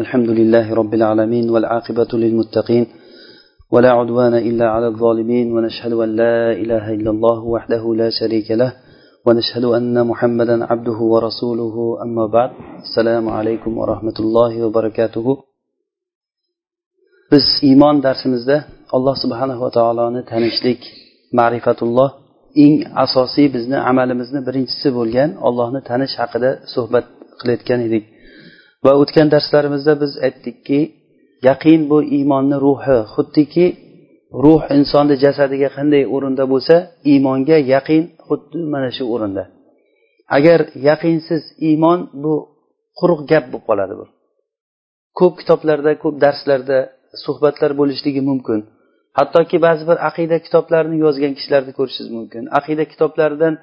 الحمد لله رب العالمين والعاقبة للمتقين ولا عدوان إلا على الظالمين ونشهد أن لا إله إلا الله وحده لا شريك له ونشهد أن محمدا عبده ورسوله أما بعد السلام عليكم ورحمة الله وبركاته biz iymon darsimizda alloh subhanava taoloni tanishlik ma'rifatulloh eng asosiy bizni amalimizni birinchisi bo'lgan ollohni tanish haqida suhbat qilayotgan edik. Va o'tgan darslarimizda biz aytdikki yaqin bu iymonni ruhi xuddiki ruh insonni jasadiga qanday o'rinda bo'lsa iymonga yaqin xuddi mana shu o'rinda. Agar yaqinsiz iymon bu quruq gap bo'lib qoladi bu. Ko'p kitoblarda ko'p darslarda suhbatlar bo'lishligi mumkin. Hattoki ba'zi bir aqida kitoblarini yozgan kishilarni ko'rishingiz mumkin. Aqida kitoblaridan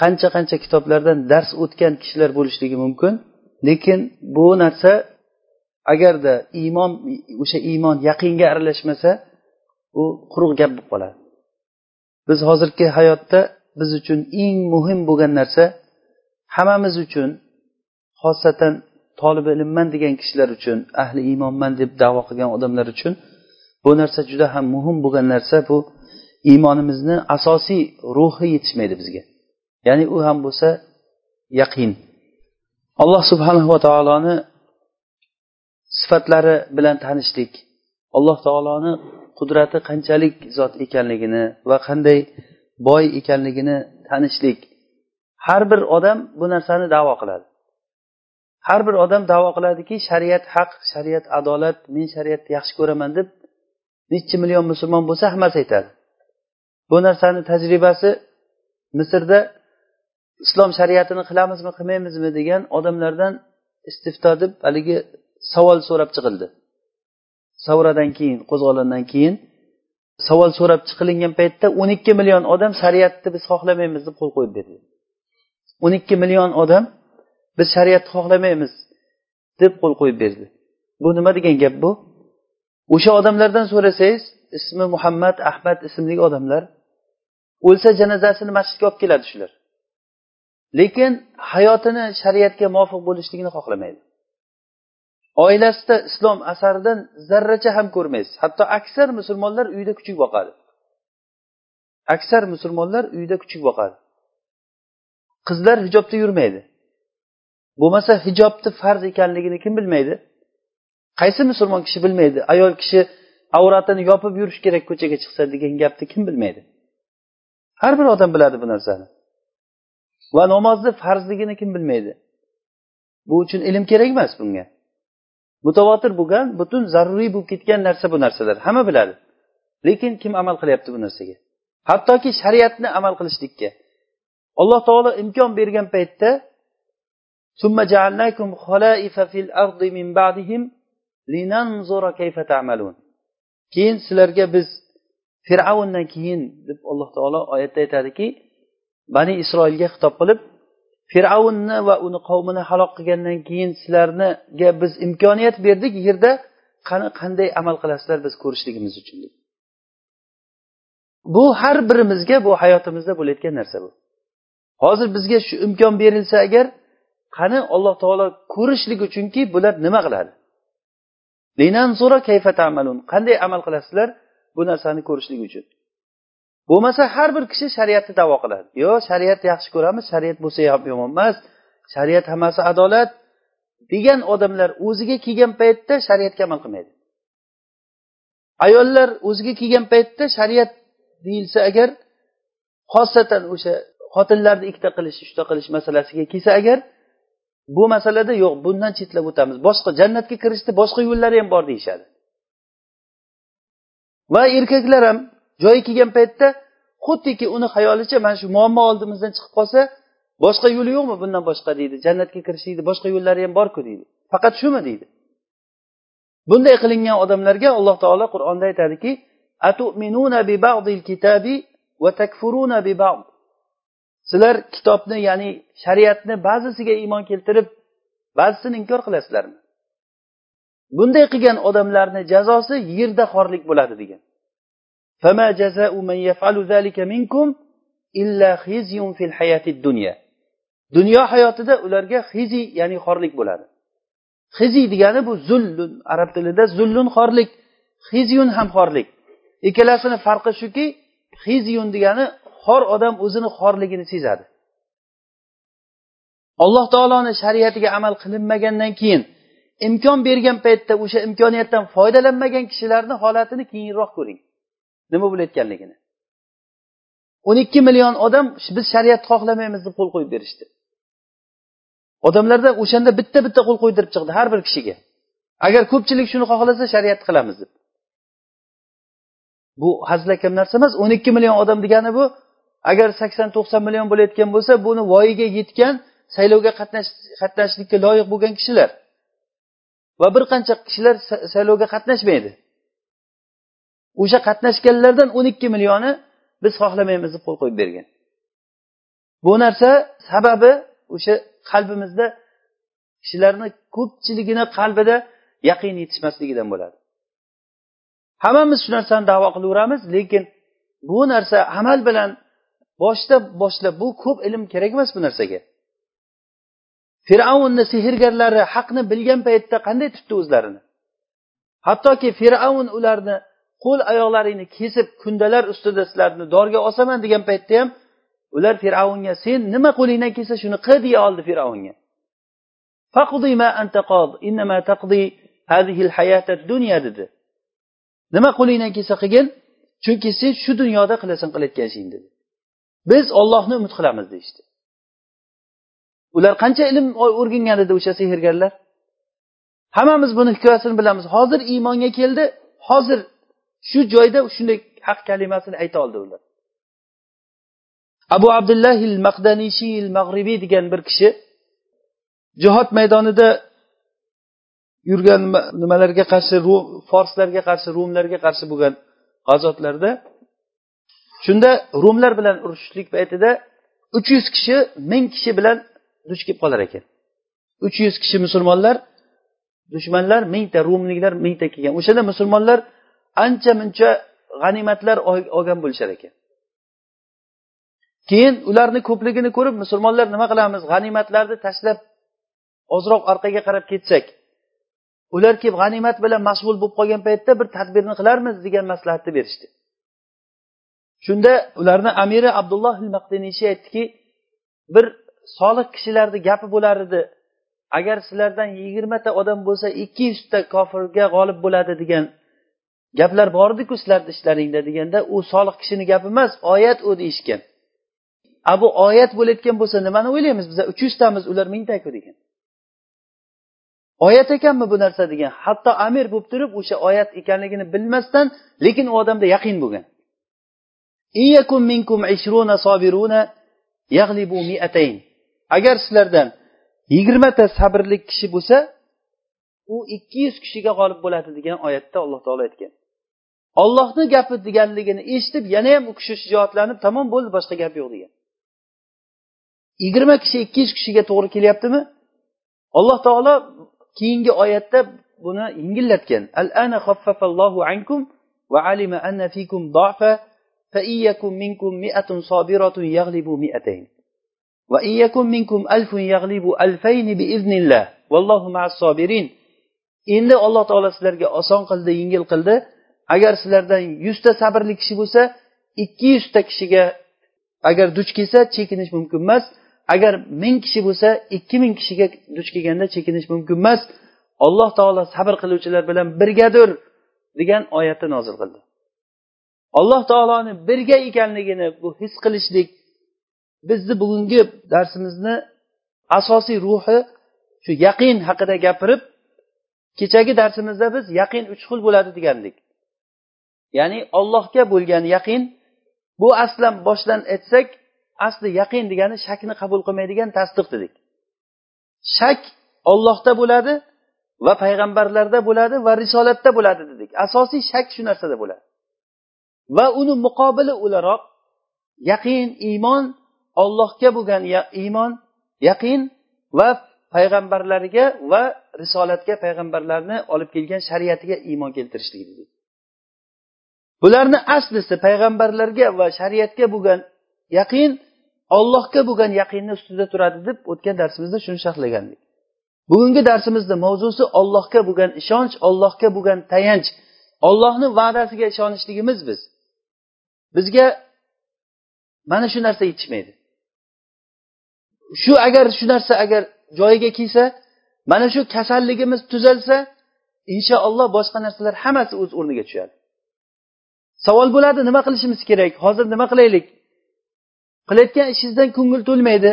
qancha qancha kitoblardan dars o'tgan kishilar bo'lishligi mumkin. Lekin bu narsa agarda iymon o'sha iymon yaqinga aralashmasa u quruq gap bo'lib qoladi. Biz hozirgi hayotda biz uchun eng muhim bo'lgan narsa hammamiz uchun xosatan tolib ilmman degan kishilar uchun ahli iymonman deb davo qilgan odamlar uchun bu narsa juda ham muhim bo'lgan narsa bu iymonimizni asosiy ruhi yetishmaydi bizga. Ya'ni u ham bo'lsa yaqin. Alloh subhanava taoloni sifatlari bilan tanishlik alloh taoloni qudrati qanchalik zot ekanligini va qanday boy ekanligini tanishlik. Har bir odam bu narsani davo qiladi. Har bir odam davo qiladiki shariat haq shariat adolat men shariatni yaxshi ko'raman deb nechi million musulmon bo'lsa hammasi aytadi. Bu narsani tajribasi misrda islom shariatini qilamizmi qilmaymizmi degan odamlardan istifto deb haligi savol so'rab chiqildi. Savradan keyin qo'zg'olondan keyin savol so'rab chiqilingan paytda o'n ikki million odam shariatni biz xohlamaymiz deb qo'l qo'yib berdi. o'n ikki million odam biz shariatni xohlamaymiz deb qo'l qo'yib berdi. Bu nima degan gap bu? O'sha odamlardan so'rasangiz ismi muhammad ahmad ismli odamlar o'lsa janozasini masjidga olib keladi shular. Lekin hayotini shariatga muvofiq bo'lishligini xohlamaydi. Oilasida islom asaridan zarracha ham ko'rmaysiz. Hatto aksar musulmonlar uyda kuchuk boqadi. Aksar musulmonlar uyda kuchuk boqadi. Qizlar hijobda yurmaydi. Bo'lmasa hijobni farz ekanligini kim bilmaydi? Qaysi musulmon kishi bilmaydi? Ayol kishi avratini yopib yurish kerak ko'chaga chiqsa degan gapni kim bilmaydi? Har bir odam biladi bu narsani. Va namozni farzligini kim bilmaydi? Bu uchun ilm kerak emas bunga. Mutavotir bo'lgan butun zaruriy bo'lib ketgan narsa bu narsalar. Hamma biladi. Lekin kim amal qilyapti bu narsaga? Hattoki shariatni amal qilishlikka. Alloh taolo imkon bergan paytda keyin sizlarga biz fir'avndan keyin deb alloh taolo oyatda aytadiki bani isroilga xitob qilib fir'avnni va uni qavmini halok qilgandan keyin sizlarga biz imkoniyat berdik yerda qani qanday amal qilasizlar biz ko'rishligimiz uchun bu har birimizga bu hayotimizda bo'layotgan narsa bu. Hozir bizga shu imkon berilsa agar qani alloh taolo ko'rishlik uchunki bular nima qiladi? Qanday amal qilasizlar bu narsani ko'rishlik uchun? Bo'lmasa har bir kishi shariatni davo qiladi. Yo'q shariat yaxshi ko'ramiz shariat bo'lsa ham yomon emas. Shariat hammasi adolat. Degan odamlar o'ziga kelgan paytda shariatga amal qilmaydi. Ayollar o'ziga kelgan paytda shariat deyilsa agar xosatan o'sha xotinlarni ikkita qilish uchta qilish masalasiga kelsa agar bu masalada yo'q bundan chetlab o'tamiz. Boshqa jannatga kirishni boshqa yo'llari ham bor deyishadi. Va erkaklar ham joyi kelgan paytda xuddiki uni xayolicha mana shu muammo oldimizdan chiqib qolsa boshqa yo'li yo'qmi bundan boshqa deydi jannatga kirishlikni boshqa yo'llari ham borku deydi. Faqat shumi deydi. Bunday qilingan odamlarga alloh taolo qur'onda aytadiki sizlar kitobni ya'ni shariatni ba'zisiga iymon keltirib ba'zisini inkor qilasizlarmi? Bunday qilgan odamlarni jazosi yerda xorlik bo'ladi degan. فما جزاء من يفعل ذلك منكم إلا خزي في الحياة الدنيا dunyo hayotida ularga xizi ya'ni xorlik bo'ladi hiziy degani bu zullun arab tilida zullun xorlik hizyun ham xorlik ikkalasini farqi shuki hizyun degani xor odam o'zini xorligini sezadi alloh taoloni shariatiga amal qilinmagandan keyin imkon bergan paytda o'sha imkoniyatdan foydalanmagan kishilarni holatini keyinroq ko'ring Nima bo'layotganligini o'n ikki million odam biz shariatni xohlamaymiz deb qo'l qo'yib berishdi. Odamlarda o'shanda bitta bitta qo'l qo'ydirib chiqdi har bir kishiga. Agar ko'pchilik shuni xohlasa shariat qilamiz deb. Bu hazilakam narsa emas. O'n ikki million odam degani bu agar sakson to'qson million bo'layotgan bo'lsa buni voyaga yetgan saylovga qatnashishlikka loyiq bo'lgan kishilar. Va bir qancha kishilar saylovga qatnashmaydi. O'sha qatnashganlardan o'n ikki millioni biz xohlamaymiz deb qo'l qo'yib bergan. Bu narsa sababi o'sha qalbimizda kishilarni ko'pchiligini qalbida yaqin yetishmasligidan bo'ladi. Hammamiz shu narsani davo qilaveramiz lekin bu narsa amal bilan boshda boshlab bu ko'p ilm kerak emas bu narsaga. Fir'avnni sehrgarlari haqni bilgan paytda qanday tutdi o'zlarini? Hattoki fir'avn ularni qo'l oyoqlaringni kesib kundalar ustida sizlarni dorga osaman degan paytda ham ular fir'avnga sen nima qo'lingdan kelsa shuni qil deya oldi fir'avnga. Dedi. Nima qo'lingdan kelsa qilgin chunki sen shu dunyoda qilasan qilayotgan ishing dedi. Biz ollohni umid qilamiz deyishdi. Ular qancha ilm o'rgangan edi o'sha sehrgarlar? Hammamiz buni hikoyasini bilamiz. Hozir iymonga keldi hozir shu joyda shunday haq kalimasini ayta oldi ular. Abu abdullah abdullahil maqdanishil mag'ribiy degan bir kishi jihod maydonida yurgan nimalarga qarshi forslarga qarshi rumlarga qarshi bo'lgan g'azotlarda shunda rumlar bilan urushishlik paytida uch yuz kishi ming kishi bilan duch kelib qolar ekan. Uch yuz kishi musulmonlar dushmanlar mingta rumliklar mingta kelgan. O'shanda musulmonlar ancha muncha g'animatlar olgan bo'lishar ekan. Keyin ularni ko'pligini ko'rib musulmonlar nima qilamiz? G'animatlarni tashlab ozroq orqaga qarab ketsak ular kelib g'animat bilan mashg'ul bo'lib qolgan paytda bir tadbirni qilarmiz degan maslahatni berishdi. Shunda ularni amiri abdulloh maqdinishi aytdiki bir solih kishilarni gapi bo'lar edi. Agar sizlardan yigirmata odam bo'lsa ikki yuzta kofirga g'olib bo'ladi degan gaplar bor ediku sizlarni ishlaringda deganda u solih kishini gapi emas oyat u deyishgan. A bu oyat bo'layotgan bo'lsa nimani o'ylaymiz? Biza uch yuztamiz ular mingtaku degan. Oyat ekanmi bu narsa degan. Hatto amir bo'lib turib o'sha oyat ekanligini bilmasdan lekin u odamda yaqin bo'lgan. Agar sizlardan yigirmata sabrli kishi bo'lsa u ikki yuz kishiga g'olib bo'ladi degan oyatda alloh taolo aytgan. ollohni gapi deganligini eshitib yana ham u kishi shijoatlanib tamom bo'ldi boshqa gap yo'q degan yigirma kishi ikki yuz kishiga to'g'ri kelyaptimi alloh taolo keyingi oyatda buni yengillatgan al ana xaffafallohu ankum va alima anna fikum ضعفا فإن منكم مئة صابرة يغلبوا مئتين وإن يكن منكم ألف يغلب ألفين بإذن الله والله مع الصابرين endi alloh taolo sizlarga oson qildi yengil qildi Agar sizlardan yuzta sabrli kishi bo'lsa ikki yuzta kishiga agar duch kelsa chekinish mumkin emas. Agar ming kishi bo'lsa ikki ming kishiga duch kelganda chekinish mumkin emas. Alloh taolo sabr qiluvchilar bilan birgadir degan oyatni nozil qildi. Alloh taoloni birga ekanligini bu his qilishlik bizni bugungi darsimizni asosiy ruhi shu yaqin haqida gapirib kechagi darsimizda biz yaqin uch xil bo'ladi degandik. Ya'ni ollohga bo'lgan yaqin bu aslan boshdan aytsak asli yaqin degani shakni qabul qilmaydigan tasdiq dedik. Shak ollohda bo'ladi va payg'ambarlarda bo'ladi va risolatda bo'ladi dedik. Asosiy shak shu narsada bo'ladi. Va uni muqobili o'laroq yaqin iymon ollohga bo'lgan iymon yaqin va payg'ambarlariga va risolatga payg'ambarlarni olib kelgan shariatiga iymon keltirishlik dedik. Bularni aslisi payg'ambarlarga va shariatga bo'lgan yaqin ollohga bo'lgan yaqinni ustida turadi deb o'tgan darsimizda shuni sharhlagandik. Bugungi darsimizni mavzusi ollohga bo'lgan ishonch ollohga bo'lgan tayanch. Ollohni va'dasiga ishonishligimiz biz. Bizga mana shu narsa yetishmaydi. Shu agar shu narsa agar joyiga kelsa mana shu kasalligimiz tuzalsa inshaalloh boshqa narsalar hammasi o'z o'rniga tushadi. Savol bo'ladi nima qilishimiz kerak? Hozir nima qilaylik? Qilayotgan ishingizdan ko'ngil to'lmaydi.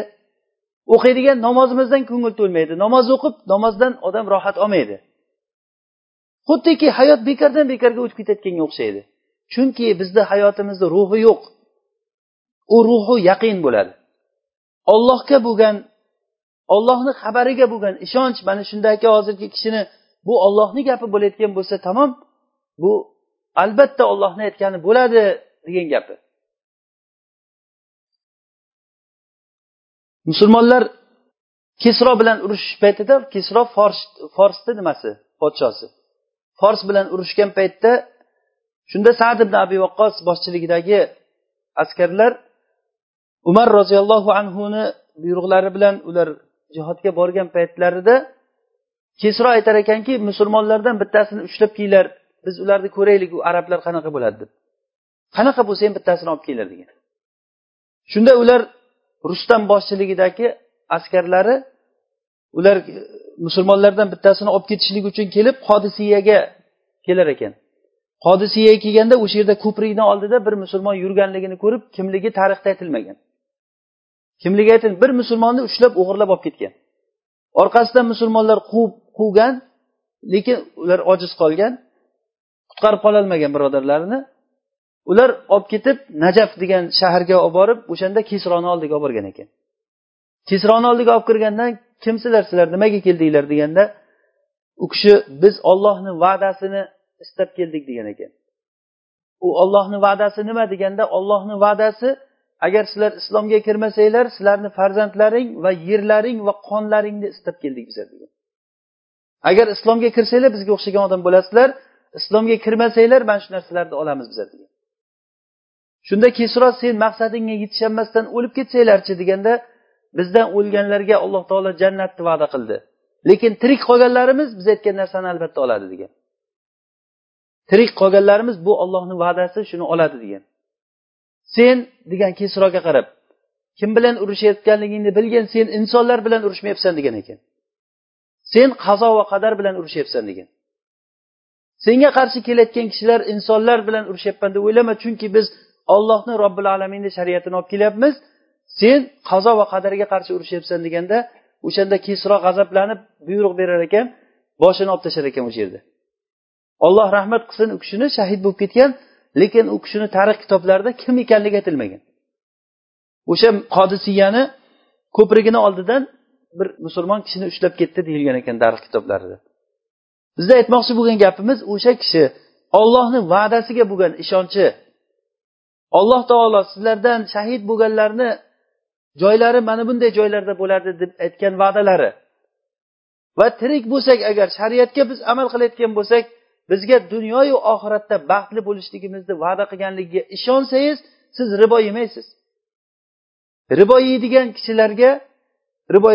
O'qiydigan namozimizdan ko'ngil to'lmaydi. Namoz o'qib namozdan odam rohat olmaydi. Xuddiki hayot bekordan bekorga o'tib ketayotganga o'xshaydi. Chunki bizni hayotimizda ruhi yo'q. U ruhi yaqin bo'ladi. Ollohga bo'lgan ollohni xabariga bo'lgan ishonch mana shundaki hozirgi kishini bu ollohni gapi bo'layotgan bo'lsa tamom bu albatta ollohni aytgani bo'ladi degan gapi. Musulmonlar kesro bilan urushish paytida kesro fors forsni nimasi? Podshosi. Fors bilan urushgan paytda shunda sad ibn abi vaqqos boshchiligidagi askarlar umar roziyallohu anhuni buyruqlari bilan ular jihodga borgan paytlarida kesro aytar ekanki musulmonlardan bittasini ushlab kelinglar biz ularni ko'raylik u arablar qanaqa bo'ladi deb. Qanaqa bo'lsa ham bittasini olib kelinglar degan. Shunda ular rustam boshchiligidagi askarlari ular e, musulmonlardan bittasini olib ketishlik uchun kelib hodisiyaga kelar ekan. Hodisiyaga kelganda o'sha yerda ko'prikni oldida bir musulmon yurganligini ko'rib kimligi tarixda aytilmagan. Kimligi aytil bir musulmonni ushlab o'g'irlab olib ketgan. Orqasidan musulmonlar quvib quvgan lekin ular ojiz qolgan. Qutqarib qololmagan birodarlarini ular olib ketib najaf degan shaharga olib borib o'shanda kesroni oldiga olib borgan ekan. Kesroni oldiga olib kirgandan kimsizlar sizlar nimaga keldinglar deganda u kishi biz ollohni va'dasini istab keldik degan ekan. U ollohni va'dasi nima deganda ollohni va'dasi agar sizlar islomga kirmasanglar sizlarni farzandlaring va yerlaring va qonlaringni istab keldik bizlar degan. Agar islomga kirsanglar bizga o'xshagan odam bo'lasizlar islomga kirmasanglar mana shu narsalarni olamiz bizlar degan. Shunda kesro sen maqsadingga yetisholmasdan o'lib ketsanglarchi deganda bizdan o'lganlarga alloh taolo jannatni va'da qildi. Lekin tirik qolganlarimiz biz aytgan narsani albatta oladi degan. Tirik qolganlarimiz bu ollohni va'dasi shuni oladi degan. Sen degan kesroga qarab kim bilan urushayotganligingni bilgin sen insonlar bilan urushmayapsan degan ekan. Sen qazo va qadar bilan urushyapsan degan. Senga qarshi kelayotgan kishilar insonlar bilan urushyapman deb o'ylama chunki biz ollohni robbil alaminni shariatini olib kelyapmiz. Sen qazo va qadarga qarshi urushyapsan deganda o'shanda kesro g'azablanib buyruq berar ekan boshini olib tashlar ekan o'sha yerda. Olloh rahmat qilsin u kishini shahid bo'lib ketgan lekin u kishini tarix kitoblarida kim ekanligi aytilmagan. O'sha qodisiyani ko'prigini oldidan bir musulmon kishini ushlab ketdi deyilgan ekan tarix kitoblarida. Bizni aytmoqchi bo'lgan gapimiz o'sha kishi ollohni va'dasiga bo'lgan ishonchi. Alloh taolo sizlardan shahid bo'lganlarni joylari mana bunday joylarda bo'ladi deb aytgan va'dalari. Va tirik bo'lsak agar shariatga biz amal qilayotgan bo'lsak bizga dunyoyu oxiratda baxtli bo'lishligimizni va'da qilganligiga ishonsangiz siz ribo yemaysiz. Ribo yeydigan kishilarga ribo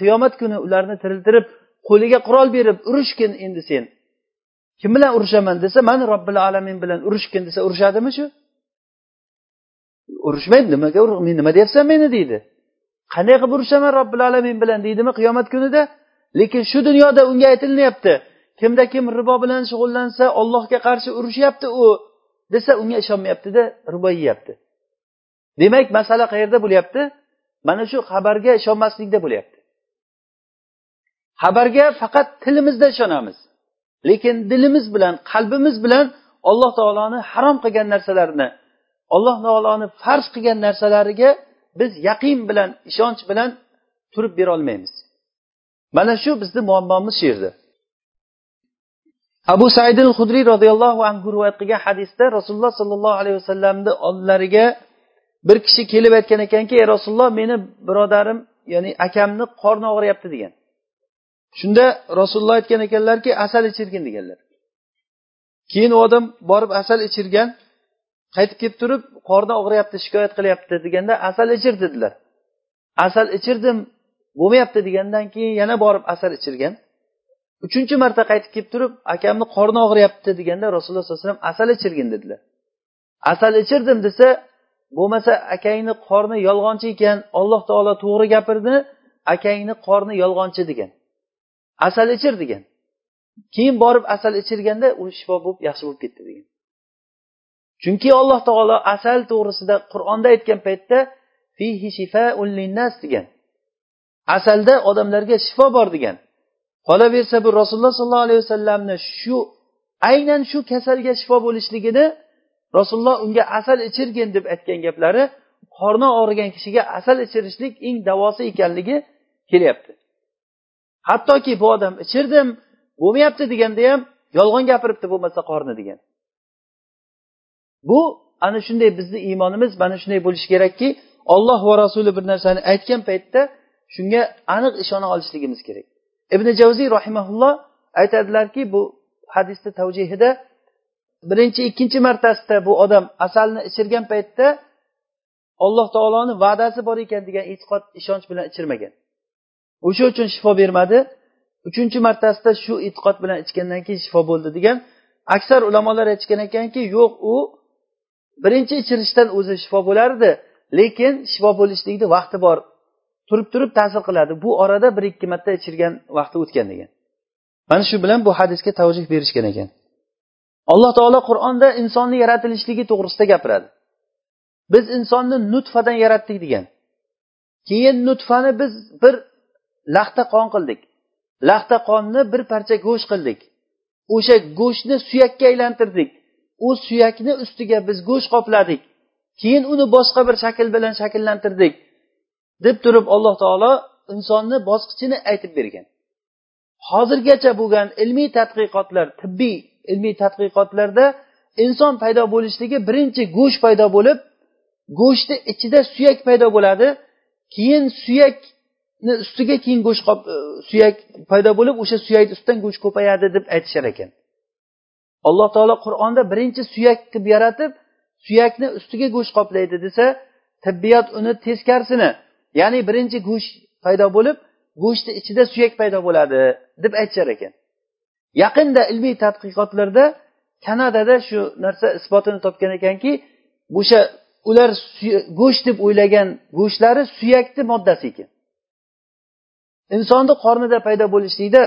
qiyomat kuni ularni tiriltirib qo'liga qurol berib urushgin endi sen. Kim bilan urushaman desa mani robbil alamin bilan urushgin desa urushadimi shu? Urushmaydi nimaga men nima deyapsan meni deydi. Qanday qilib urushaman robbil alamin bilan? deydimi qiyomat kunida? Lekin shu dunyoda unga aytilyapti kimda kim ribo bilan shug'ullansa ollohga qarshi urushyapti u desa unga ishonmayaptida ribo yeyapti. Demak masala qayerda bo'lyapti? Mana shu xabarga ishonmaslikda bo'lyapti. Xabarga faqat tilimizda ishonamiz. Lekin dilimiz bilan qalbimiz bilan alloh taoloni harom qilgan narsalarni alloh taoloni farz qilgan narsalariga biz yaqin bilan ishonch bilan turib berolmaymiz mana shu bizni muammomiz shu yerda. Abu saidil hudriy roziyallohu anhu rivoyat qilgan hadisda rasululloh sollallohu alayhi vasallamni oldilariga bir kishi kelib aytgan ekanki ey rasululloh meni birodarim ya'ni akamni qorni og'riyapti degan. Shunda rasululloh aytgan ekanlarki asal ichirgin deganlar. Keyin u odam borib asal ichirgan qaytib kelib turib qorni og'riyapti shikoyat qilyapti deganda asal ichir dedilar. Asal ichirdim bo'lmayapti degandan keyin yana borib asal ichirgan. Uchinchi marta qaytib kelib turib akamni qorni og'riyapti deganda rasululloh sollallohu alayhi vasallam asal ichirgin dedilar. Asal ichirdim desa bo'lmasa akangni qorni yolg'onchi ekan alloh taolo to'g'ri gapirdi akangni qorni yolg'onchi degan. Asal ichir degan. Keyin borib asal ichirganda u shifo bo'lib yaxshi bo'lib ketdi degan. Chunki alloh taolo asal to'g'risida qur'onda aytgan paytda fihi shifaun linnas degan. Asalda odamlarga shifo bor degan. Qolaversa bu rasululloh sollallohu alayhi vasallamni shu aynan shu kasalga shifo bo'lishligini rasululloh unga asal ichirgin deb aytgan gaplari qorni og'rigan kishiga asal ichirishlik eng davosi ekanligi kelyapti. Hattoki bu odam ichirdim bo'lmayapti deganda ham yolg'on gapiribdi bo'lmasa qorni degan. Bu ana shunday bizni iymonimiz mana shunday bo'lishi kerakki olloh va rasuli bir narsani aytgan paytda shunga aniq ishona olishligimiz kerak. Ibn javziy rahimaulloh aytadilarki bu hadisni tavjihida birinchi ikkinchi martasida bu odam asalni ichirgan paytda alloh taoloni va'dasi bor ekan degan e'tiqod ishonch bilan ichirmagan. O'sha uchun shifo bermadi. Uchinchi martasida shu e'tiqod bilan ichgandan keyin shifo bo'ldi degan aksar ulamolar aytishgan ekanki yo'q u birinchi ichirishdan o'zi shifo bo'lardi lekin shifo bo'lishlikni vaqti bor turib turib ta'sir qiladi. Bu orada bir ikki marta ichirgan vaqti o'tgan degan. Mana shu bilan bu hadisga tavjih berishgan ekan. Alloh taolo qur'onda insonni yaratilishligi to'g'risida gapiradi. Biz insonni nutfadan yaratdik degan. Keyin nutfani biz bir laxta qon qildik. Laxta qonni bir parcha go'sht qildik. O'sha go'shtni suyakka aylantirdik. U suyakni ustiga biz go'sht qopladik. Keyin uni boshqa bir shakl bilan shakllantirdik deb turib alloh taolo insonni bosqichini aytib bergan. Hozirgacha bo'lgan ilmiy tadqiqotlar tibbiy ilmiy tadqiqotlarda inson paydo bo'lishligi birinchi go'sht paydo bo'lib go'shtni ichida suyak paydo bo'ladi. Keyin suyak ustiga keyin go'sht e, suyak paydo bo'lib o'sha suyakni ustidan go'sht ko'payadi deb aytishar ekan. Alloh taolo qur'onda birinchi suyak qilib yaratib suyakni ustiga go'sht qoplaydi desa tibbiyot uni teskarisini ya'ni birinchi go'sht paydo bo'lib go'shtni ichida suyak paydo bo'ladi deb aytishar ekan. Yaqinda ilmiy tadqiqotlarda kanadada shu narsa isbotini topgan ekanki o'sha ular go'sht deb o'ylagan go'shtlari suyakni moddasi ekan. Insonni qornida paydo bo'lishlikda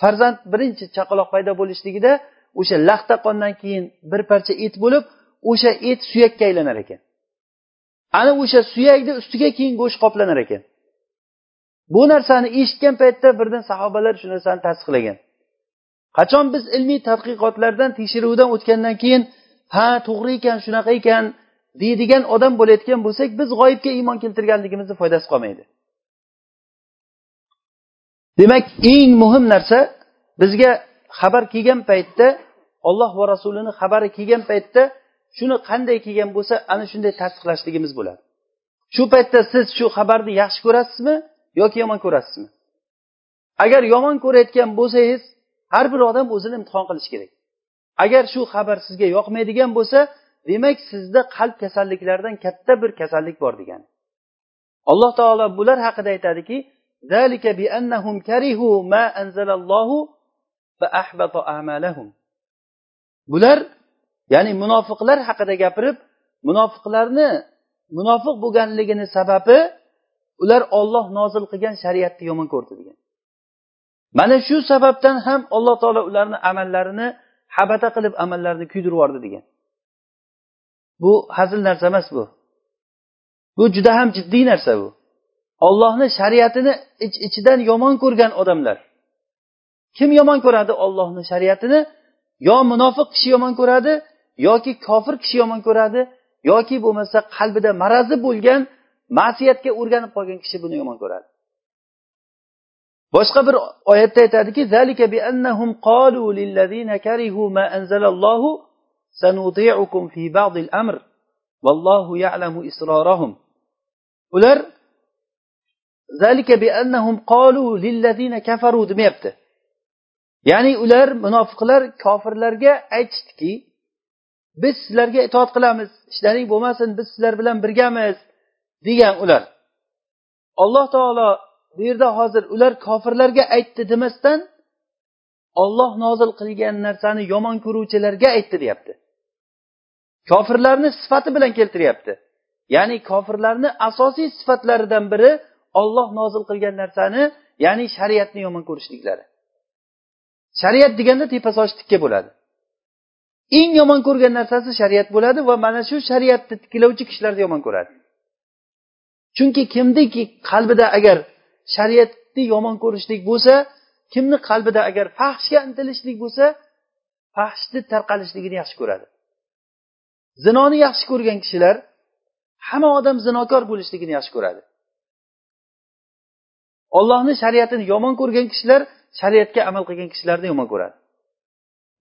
farzand birinchi chaqaloq paydo bo'lishligida o'sha laxta qondan keyin bir parcha et bo'lib o'sha et suyakka aylanar ekan. Ana o'sha suyakni ustiga keyin go'sht qoplanar ekan. Bu narsani eshitgan paytda birdan sahobalar shu narsani tasdiqlagan. Qachon biz ilmiy tadqiqotlardan tekshiruvdan o'tgandan keyin ha to'g'ri ekan shunaqa ekan deydigan odam bo'layotgan bo'lsak biz g'oyibga iymon keltirganligimizni foydasi qolmaydi. Demak eng muhim narsa bizga xabar kelgan paytda olloh va rasulini xabari kelgan paytda shuni qanday kelgan bo'lsa ana shunday tasdiqlashligimiz bo'ladi. Shu paytda siz shu xabarni yaxshi ko'rasizmi yoki yomon ko'rasizmi? Agar yomon ko'rayotgan bo'lsangiz har bir odam o'zini imtihon qilishi kerak. Agar shu xabar sizga yoqmaydigan bo'lsa demak sizda qalb kasalliklaridan katta bir kasallik bor degani. Alloh taolo bular haqida aytadiki bular ya'ni munofiqlar haqida gapirib munofiqlarni munofiq bo'lganligini sababi ular olloh nozil qilgan shariatni yomon ko'rdi degan. Mana shu sababdan ham alloh taolo ularni amallarini habata qilib amallarini kuydirib yubordi degan. Bu hazil narsa emas bu. Bu juda ham jiddiy narsa bu. Ollohni shariatini ich iç ichidan yomon ko'rgan odamlar. Kim yomon ko'radi? Ollohni shariatini? Yo munofiq kishi yomon ko'radi yoki kofir kishi yomon ko'radi yoki bo'lmasa qalbida marazi bo'lgan ma'siyatga o'rganib qolgan kishi buni yomon ko'radi. Boshqa bir oyatda aytadiki ular demayapti. Ya'ni ular munofiqlar kofirlarga aytishdiki biz sizlarga itoat qilamiz ishlaring bo'lmasin biz sizlar bilan birgamiz degan ular. Alloh taolo bu yerda hozir ular kofirlarga aytdi demasdan olloh nozil qilgan narsani yomon ko'ruvchilarga aytdi deyapti. Kofirlarni sifati bilan keltiryapti. Ya'ni kofirlarni asosiy sifatlaridan biri olloh nozil qilgan narsani ya'ni shariatni yomon ko'rishliklari. Shariat deganda tepa soch tikka bo'ladi. Eng yomon ko'rgan narsasi shariat bo'ladi va mana shu shariatni tiklovchi kishilarni yomon ko'radi. Chunki kimniki qalbida agar shariatni yomon ko'rishlik bo'lsa kimni qalbida agar fahshga intilishlik bo'lsa fahshni tarqalishligini yaxshi ko'radi. Zinoni yaxshi ko'rgan kishilar hamma odam zinokor bo'lishligini yaxshi ko'radi. Ollohni shariatini yomon ko'rgan kishilar shariatga amal qilgan kishilarni yomon ko'radi.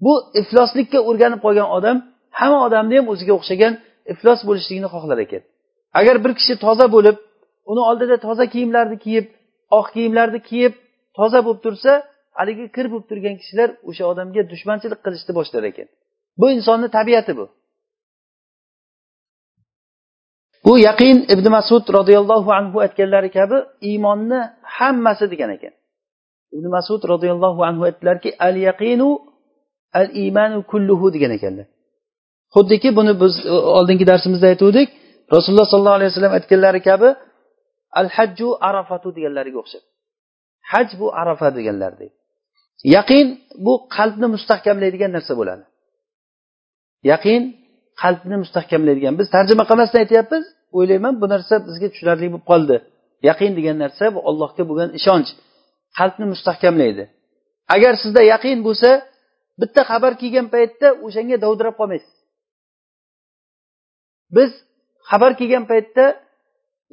Bu ifloslikka o'rganib qolgan odam hamma odamni ham o'ziga o'xshagan iflos bo'lishligini xohlar ekan. Agar bir kishi toza bo'lib uni oldida toza kiyimlarni kiyib oq kiyimlarni kiyib toza bo'lib tursa haligi kir bo'lib turgan kishilar o'sha odamga dushmanchilik qilishni boshlar ekan. Bu insonni tabiati bu. Bu yaqin ibn masud roziyallohu anhu aytganlari kabi iymonni hammasi degan ekan. Ibn masud roziyallohu anhu aytdilarki al yaqinu al iymanu kulluhu degan ekanlar. Xuddiki buni biz e, oldingi darsimizda aytuvdik. Rasululloh sollallohu alayhi vasallam aytganlari kabi al hajju arafatu deganlariga o'xshab. Haj bu arafa deganlaridek yaqin bu qalbni mustahkamlaydigan narsa bo'ladi. Yaqin qalbni mustahkamlaydigan. Biz tarjima qilmasdan aytyapmiz o'ylayman bu narsa bizga tushunarli bo'lib qoldi. Yaqin degan narsa bu allohga bo'lgan ishonch. Qalbni mustahkamlaydi. Agar sizda yaqin bo'lsa bitta xabar kelgan paytda o'shanga dovdirab qolmaysiz. Biz xabar kelgan paytda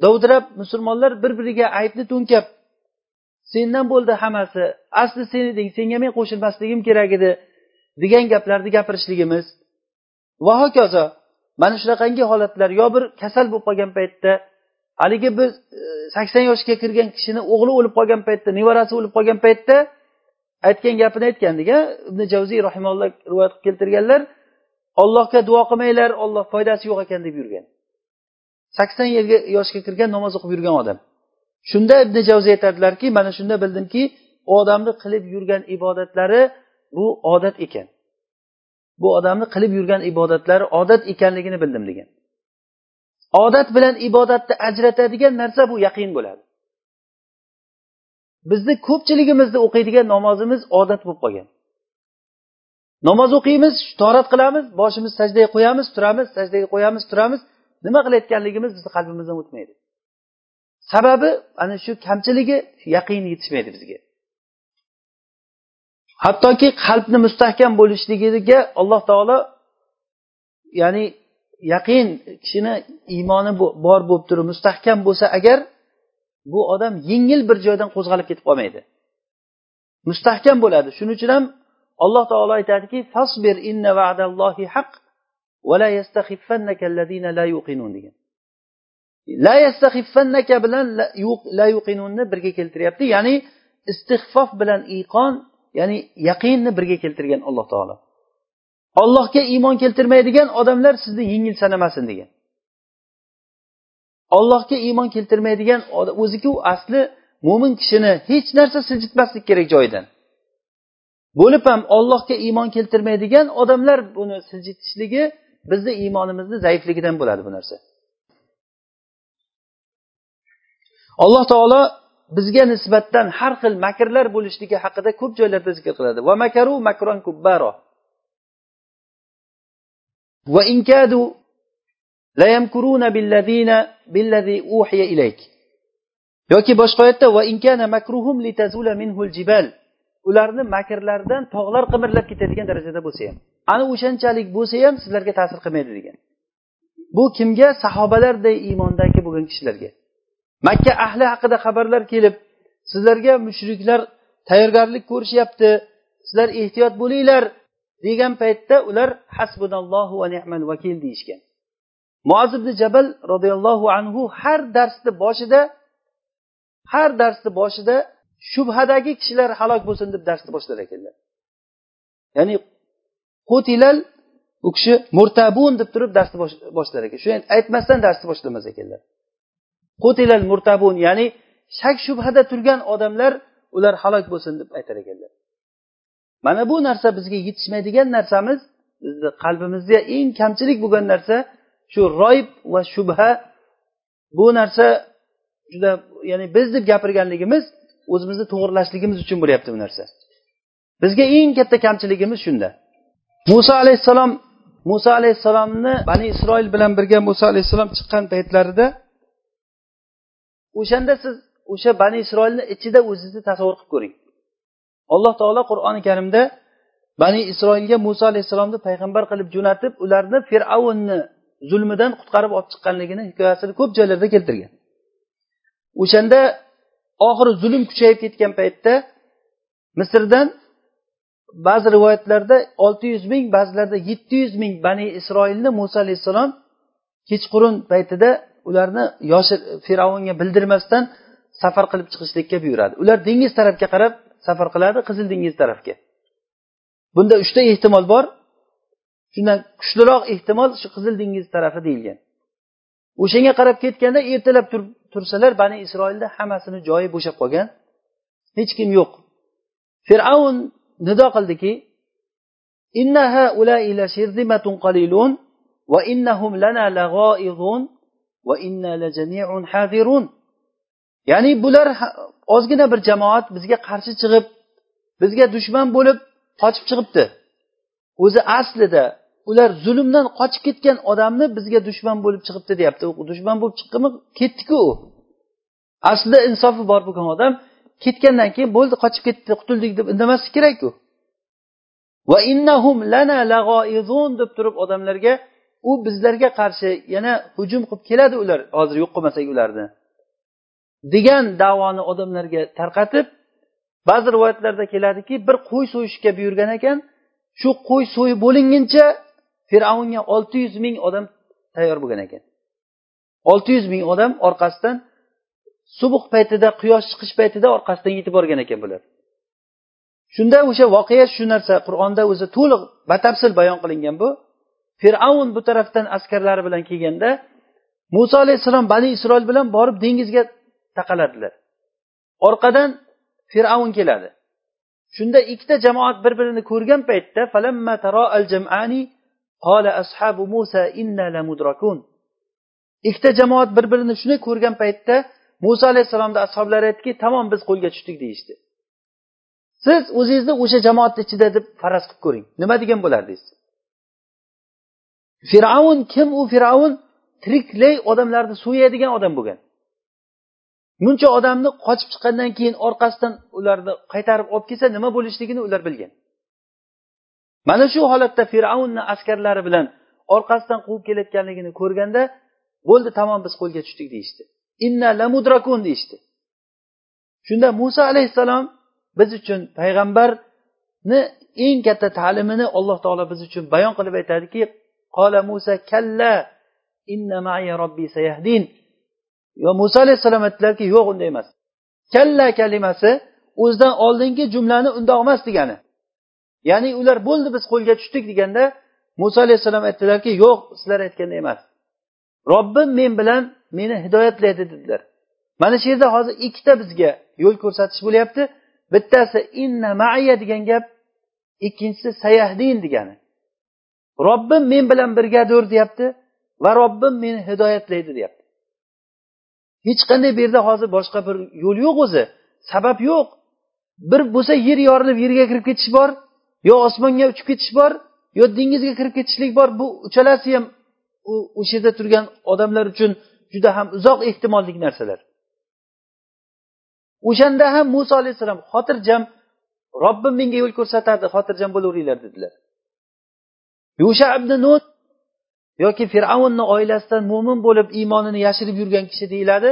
dovdirab musulmonlar bir biriga aybni to'nkab sendan bo'ldi hammasi asli sen eding senga men qo'shilmasligim kerak edi degan gaplarni gapirishligimiz va hokazo. Mana shunaqangi holatlar. Yo bir kasal bo'lib qolgan paytda haligi biz e, sakson yoshga kirgan kishini o'g'li o'lib qolgan paytda nevarasi o'lib qolgan paytda aytgan gapini aytgandik a ibn javziy rahimalloh rivoyat qilib keltirganlar ollohga duo qilmanglar olloh foydasi yo'q ekan deb yurgan. Sakson yilga yoshga kirgan namoz o'qib yurgan odam. Shunda ibn javziy aytadilarki mana shunda bildimki u odamni qilib yurgan ibodatlari bu odat ekan. Bu odamni qilib yurgan ibodatlari odat ekanligini bildim degan. Odat bilan ibodatni ajratadigan narsa bu yaqin bo'ladi. Bizni ko'pchiligimizni o'qiydigan namozimiz odat bo'lib qolgan. Namoz o'qiymiz torat qilamiz boshimiz sajdaga qo'yamiz turamiz sajdaga qo'yamiz turamiz. Nima qilayotganligimiz bizni qalbimizdan o'tmaydi. Sababi ana shu kamchiligi yaqin yetishmaydi bizga. Hattoki qalbni mustahkam bo'lishligiga alloh taolo ya'ni yaqin kishini iymoni bor bo'lib turib mustahkam bo'lsa agar bu odam yengil bir joydan qo'zg'alib ketib qolmaydi. Mustahkam bo'ladi. Shuning uchun ham alloh taolo aytadiki fasbir inna va'dallohi haq va la yastaxiffannaka allazina la yuqinun degan. La yastaxiffannaka bilan la yuqinunni birga keltiryapti. Ya'ni istig'fof bilan iqon ya'ni yaqinni birga keltirgan alloh taolo. Ollohga iymon keltirmaydigan odamlar sizni yengil sanamasin degan. Ollohga iymon keltirmaydigan o'ziku asli mo'min kishini hech narsa siljitmaslik kerak joyidan. Bo'lib ham ollohga iymon keltirmaydigan odamlar buni siljitishligi bizni iymonimizni zaifligidan bo'ladi bu narsa. Alloh taolo bizga nisbatan har xil makrlar bo'lishligi haqida ko'p joylarda zikr qiladi. Va makaru makron kubbaro. Va inkadu layamkuruna billadina billazi uhiya ilayk. Yoki boshqa oyatda va inkana makruhum litazula minhul jibal. Ularni makrlaridan tog'lar qimirlab ketadigan darajada bo'lsa ham. Ana o'shanchalik bo'lsa ham sizlarga ta'sir qilmaydi degan. Bu kimga? Sahobalarday iymondagi bo'lgan kishilarga. Makka ahli haqida xabarlar kelib sizlarga mushriklar tayyorgarlik ko'rishyapti sizlar ehtiyot bo'linglar degan paytda ular hasbunallohu va ni'mal vakil deyishgan. Muaz ibn jabal roziyallohu anhu har darsni boshida har darsni boshida shubhadagi kishilar halok bo'lsin deb darsni boshlar ekanlar. Ya'ni qutilal u kishi murtabun deb turib darsni boshlar ekan. Shu aytmasdan darsni boshlamas ekanlar. Qutilal murtabun ya'ni shak shubhada turgan odamlar ular halok bo'lsin deb aytar ekanlar. Mana bu narsa bizga yetishmaydigan narsamiz bizni qalbimizda eng kamchilik bo'lgan narsa shu royib va shubha. Bu narsa juda ya'ni biz deb gapirganligimiz o'zimizni to'g'irlashligimiz uchun bo'lyapti bu narsa. Bizga eng katta kamchiligimiz shunda. Muso alayhissalom muso alayhissalomni bani isroil bilan birga muso alayhissalom chiqqan paytlarida o'shanda siz o'sha bani isroilni ichida o'zingizni tasavvur qilib ko'ring. Alloh taolo qur'oni karimda bani isroilga muso alayhissalomni payg'ambar qilib jo'natib ularni fir'avnni zulmidan qutqarib olib chiqqanligini hikoyasini ko'p joylarda keltirgan. O'shanda oxiri zulm kuchayib ketgan paytda misrdan ba'zi rivoyatlarda olti yuz ming ba'zilarda yetti yuz ming bani isroilni muso alayhissalom kechqurun paytida ularni yoshi fir'avnga bildirmasdan safar qilib chiqishlikka buyuradi. Ular dengiz tarafga qarab safar qiladi qizil dengiz tarafga. Bunda uchta ehtimol bor. Shundan kuchliroq ehtimol shu qizil dengiz tarafi deyilgan. O'shanga qarab ketganda ertalab tursalar bani isroilda hammasini joyi bo'shab qolgan. Hech kim yo'q. Fir'avn nido qildiki innahum lana lag'oizun ya'ni bular ozgina bir jamoat bizga qarshi chiqib bizga dushman bo'lib qochib chiqibdi. O'zi aslida ular zulmdan qochib ketgan odamni bizga dushman bo'lib chiqibdi deyapti. Dushman bo'lib chiqqanmi ketdiku u. Aslida insofi bor bo'lgan odam. Ketgandan keyin bo'ldi qochib ketdi qutuldik deb indamaslik kerakku. Va innahum lana lag'oizun deb turib odamlarga u bizlarga qarshi yana hujum qilib keladi ular. Hozir yo'q qilmasak ularni. Degan davoni odamlarga tarqatib ba'zi rivoyatlarda keladiki bir qo'y so'yishga buyurgan ekan shu qo'y so'yib bo'linguncha fir'avnga olti yuz ming odam tayyor bo'lgan ekan. Olti yuz ming odam orqasidan subuh paytida quyosh chiqish paytida orqasidan yetib borgan ekan bular. Shunda o'sha voqea shu narsa qur'onda o'zi to'liq batafsil bayon qilingan bu. Fir'avn bu tarafdan askarlari bilan kelganda muso alayhissalom bani isroil bilan borib dengizga taqaladilar. Orqadan fir'avn keladi. Shunda ikkita jamoat bir birini ko'rgan paytda ikkita jamoat bir birini shunday ko'rgan paytda muso alayhissalomni ashoblari aytdiki tamom biz qo'lga tushdik deyishdi. Siz o'zingizni o'sha jamoatni ichida deb faraz qilib ko'ring. Nima degan bo'lardingiz? Fir'avn kim u fir'avn tiriklay odamlarni so'yadigan odam bo'lgan. Muncha odamni qochib chiqqandan keyin orqasidan ularni qaytarib olib kelsa nima bo'lishligini ular bilgan. Mana shu holatda fir'avnni askarlari bilan orqasidan quvib kelayotganligini ko'rganda bo'ldi tamom biz qo'lga tushdik deyishdi. Inna lamudrakun deyishdi. Shunda muso alayhissalom biz uchun payg'ambarni eng katta ta'limini alloh taolo biz uchun bayon qilib aytadiki قال موسى كلا إن معي ربي سيهدين. yo muso alayhissalom aytdilarki yo'q unday emas. Kalla kalimasi o'zidan oldingi jumlani undoq emas degani. Ya'ni ular bo'ldi biz qo'lga tushdik deganda muso alayhissalom aytdilarki yo'q sizlar aytganday emas. Robbim men bilan meni hidoyatlaydi dedilar. Mana shu yerda hozir ikkita bizga yo'l ko'rsatish bo'lyapti. Bittasi inna maya degan gap ikkinchisi sayahdin degani. Robbim men bilan birgadir deyapti va robbim meni hidoyatlaydi deyapti. Hech qanday bu yerda hozir boshqa bir yo'l yo'q o'zi. Sabab yo'q. Bir bo'lsa yer yorilib yerga kirib ketish bor yo osmonga uchib ketish bor yo dengizga kirib ketishlik bor. Bu uchalasi ham o'sha yerda turgan odamlar uchun juda ham uzoq ehtimollik narsalar. O'shanda ham muso alayhissalom xotirjam robbim menga yo'l ko'rsatadi xotirjam bo'laveringlar dedilar. Yusha ibn nut yoki fir'avnni oilasidan mo'min bo'lib iymonini yashirib yurgan kishi deyiladi.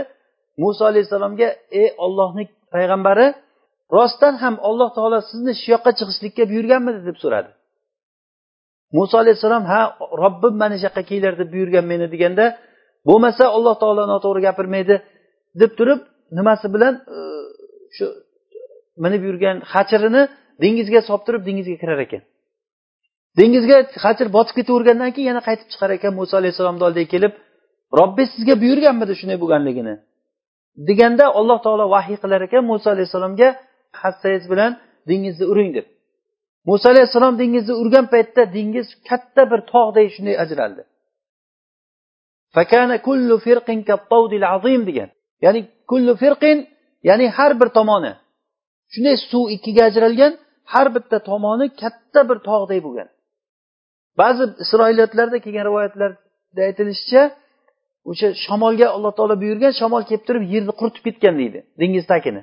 Muso alayhissalomga ey ollohni payg'ambari rostdan ham alloh taolo sizni shu yoqqa chiqishlikka buyurganmidi? deb so'radi. Muso alayhissalom ha robbim mana shu yoqqa kelinglar deb buyurgan meni deganda bo'lmasa alloh taolo noto'g'ri gapirmaydi deb turib nimasi bilan e, shu minib yurgan hachirini dengizga solib turib dengizga kirar ekan. Dengizga hachir botib ketavergandan keyin yana qaytib chiqar ekan muso alayhissalomni oldiga kelib robbi sizga buyurganmidi shunday bo'lganligini? deganda alloh taolo vahiy qilar ekan muso alayhissalomga hassangiz bilan dengizni uring deb. Muso alayhissalom dengizni urgan paytda dengiz katta bir tog'day shunday ajraldi. Degan. Ya'ni kullu firqin ya'ni har bir tomoni. Shunday suv ikkiga ajralgan har bitta tomoni katta bir tog'day bo'lgan. Ba'zi isroiliyatlarda kelgan rivoyatlarda aytilishicha o'sha shamolga alloh taolo buyurgan shamol kelib turib yerni quritib ketgan deydi dengiz tagini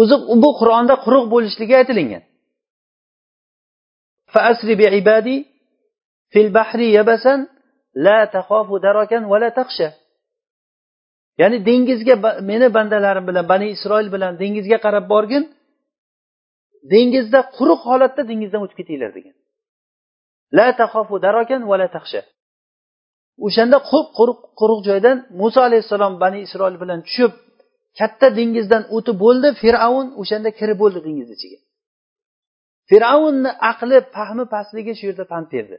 o'zi bu qur'onda quruq bo'lishligi aytilingan. Ya'ni dengizga meni bandalarim bilan bani isroil bilan dengizga qarab borgin dengizda quruq holatda dengizdan o'tib ketinglar degan. La tahofu darokan va la taxsha o'shanda quruq quruq quruq joydan muso alayhissalom bani isroil bilan tushib katta dengizdan o'tib bo'ldi fir'avn o'shanda kirib bo'ldi dengiz ichiga. Fir'avnni aqli fahmi pastligi shu yerda pand berdi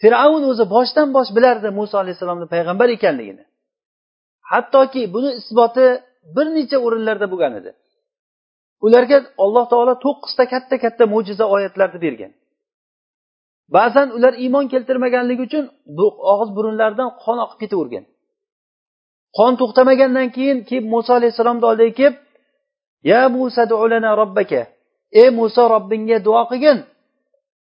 fir'avn o'zi boshdan bosh bilardi muso alayhissalomni payg'ambar ekanligini. Hattoki buni isboti bir necha o'rinlarda bo'lgan edi. Ularga alloh taolo to'qqizta katta katta mo'jiza oyatlarni bergan. Ba'zan ular iymon keltirmaganligi uchun bu og'iz burunlaridan qon oqib ketavergan. Qon to'xtamagandan keyin kelib muso alayhissalomni oldiga kelib ya musa robbaka. Ey muso robbingga duo qilgin.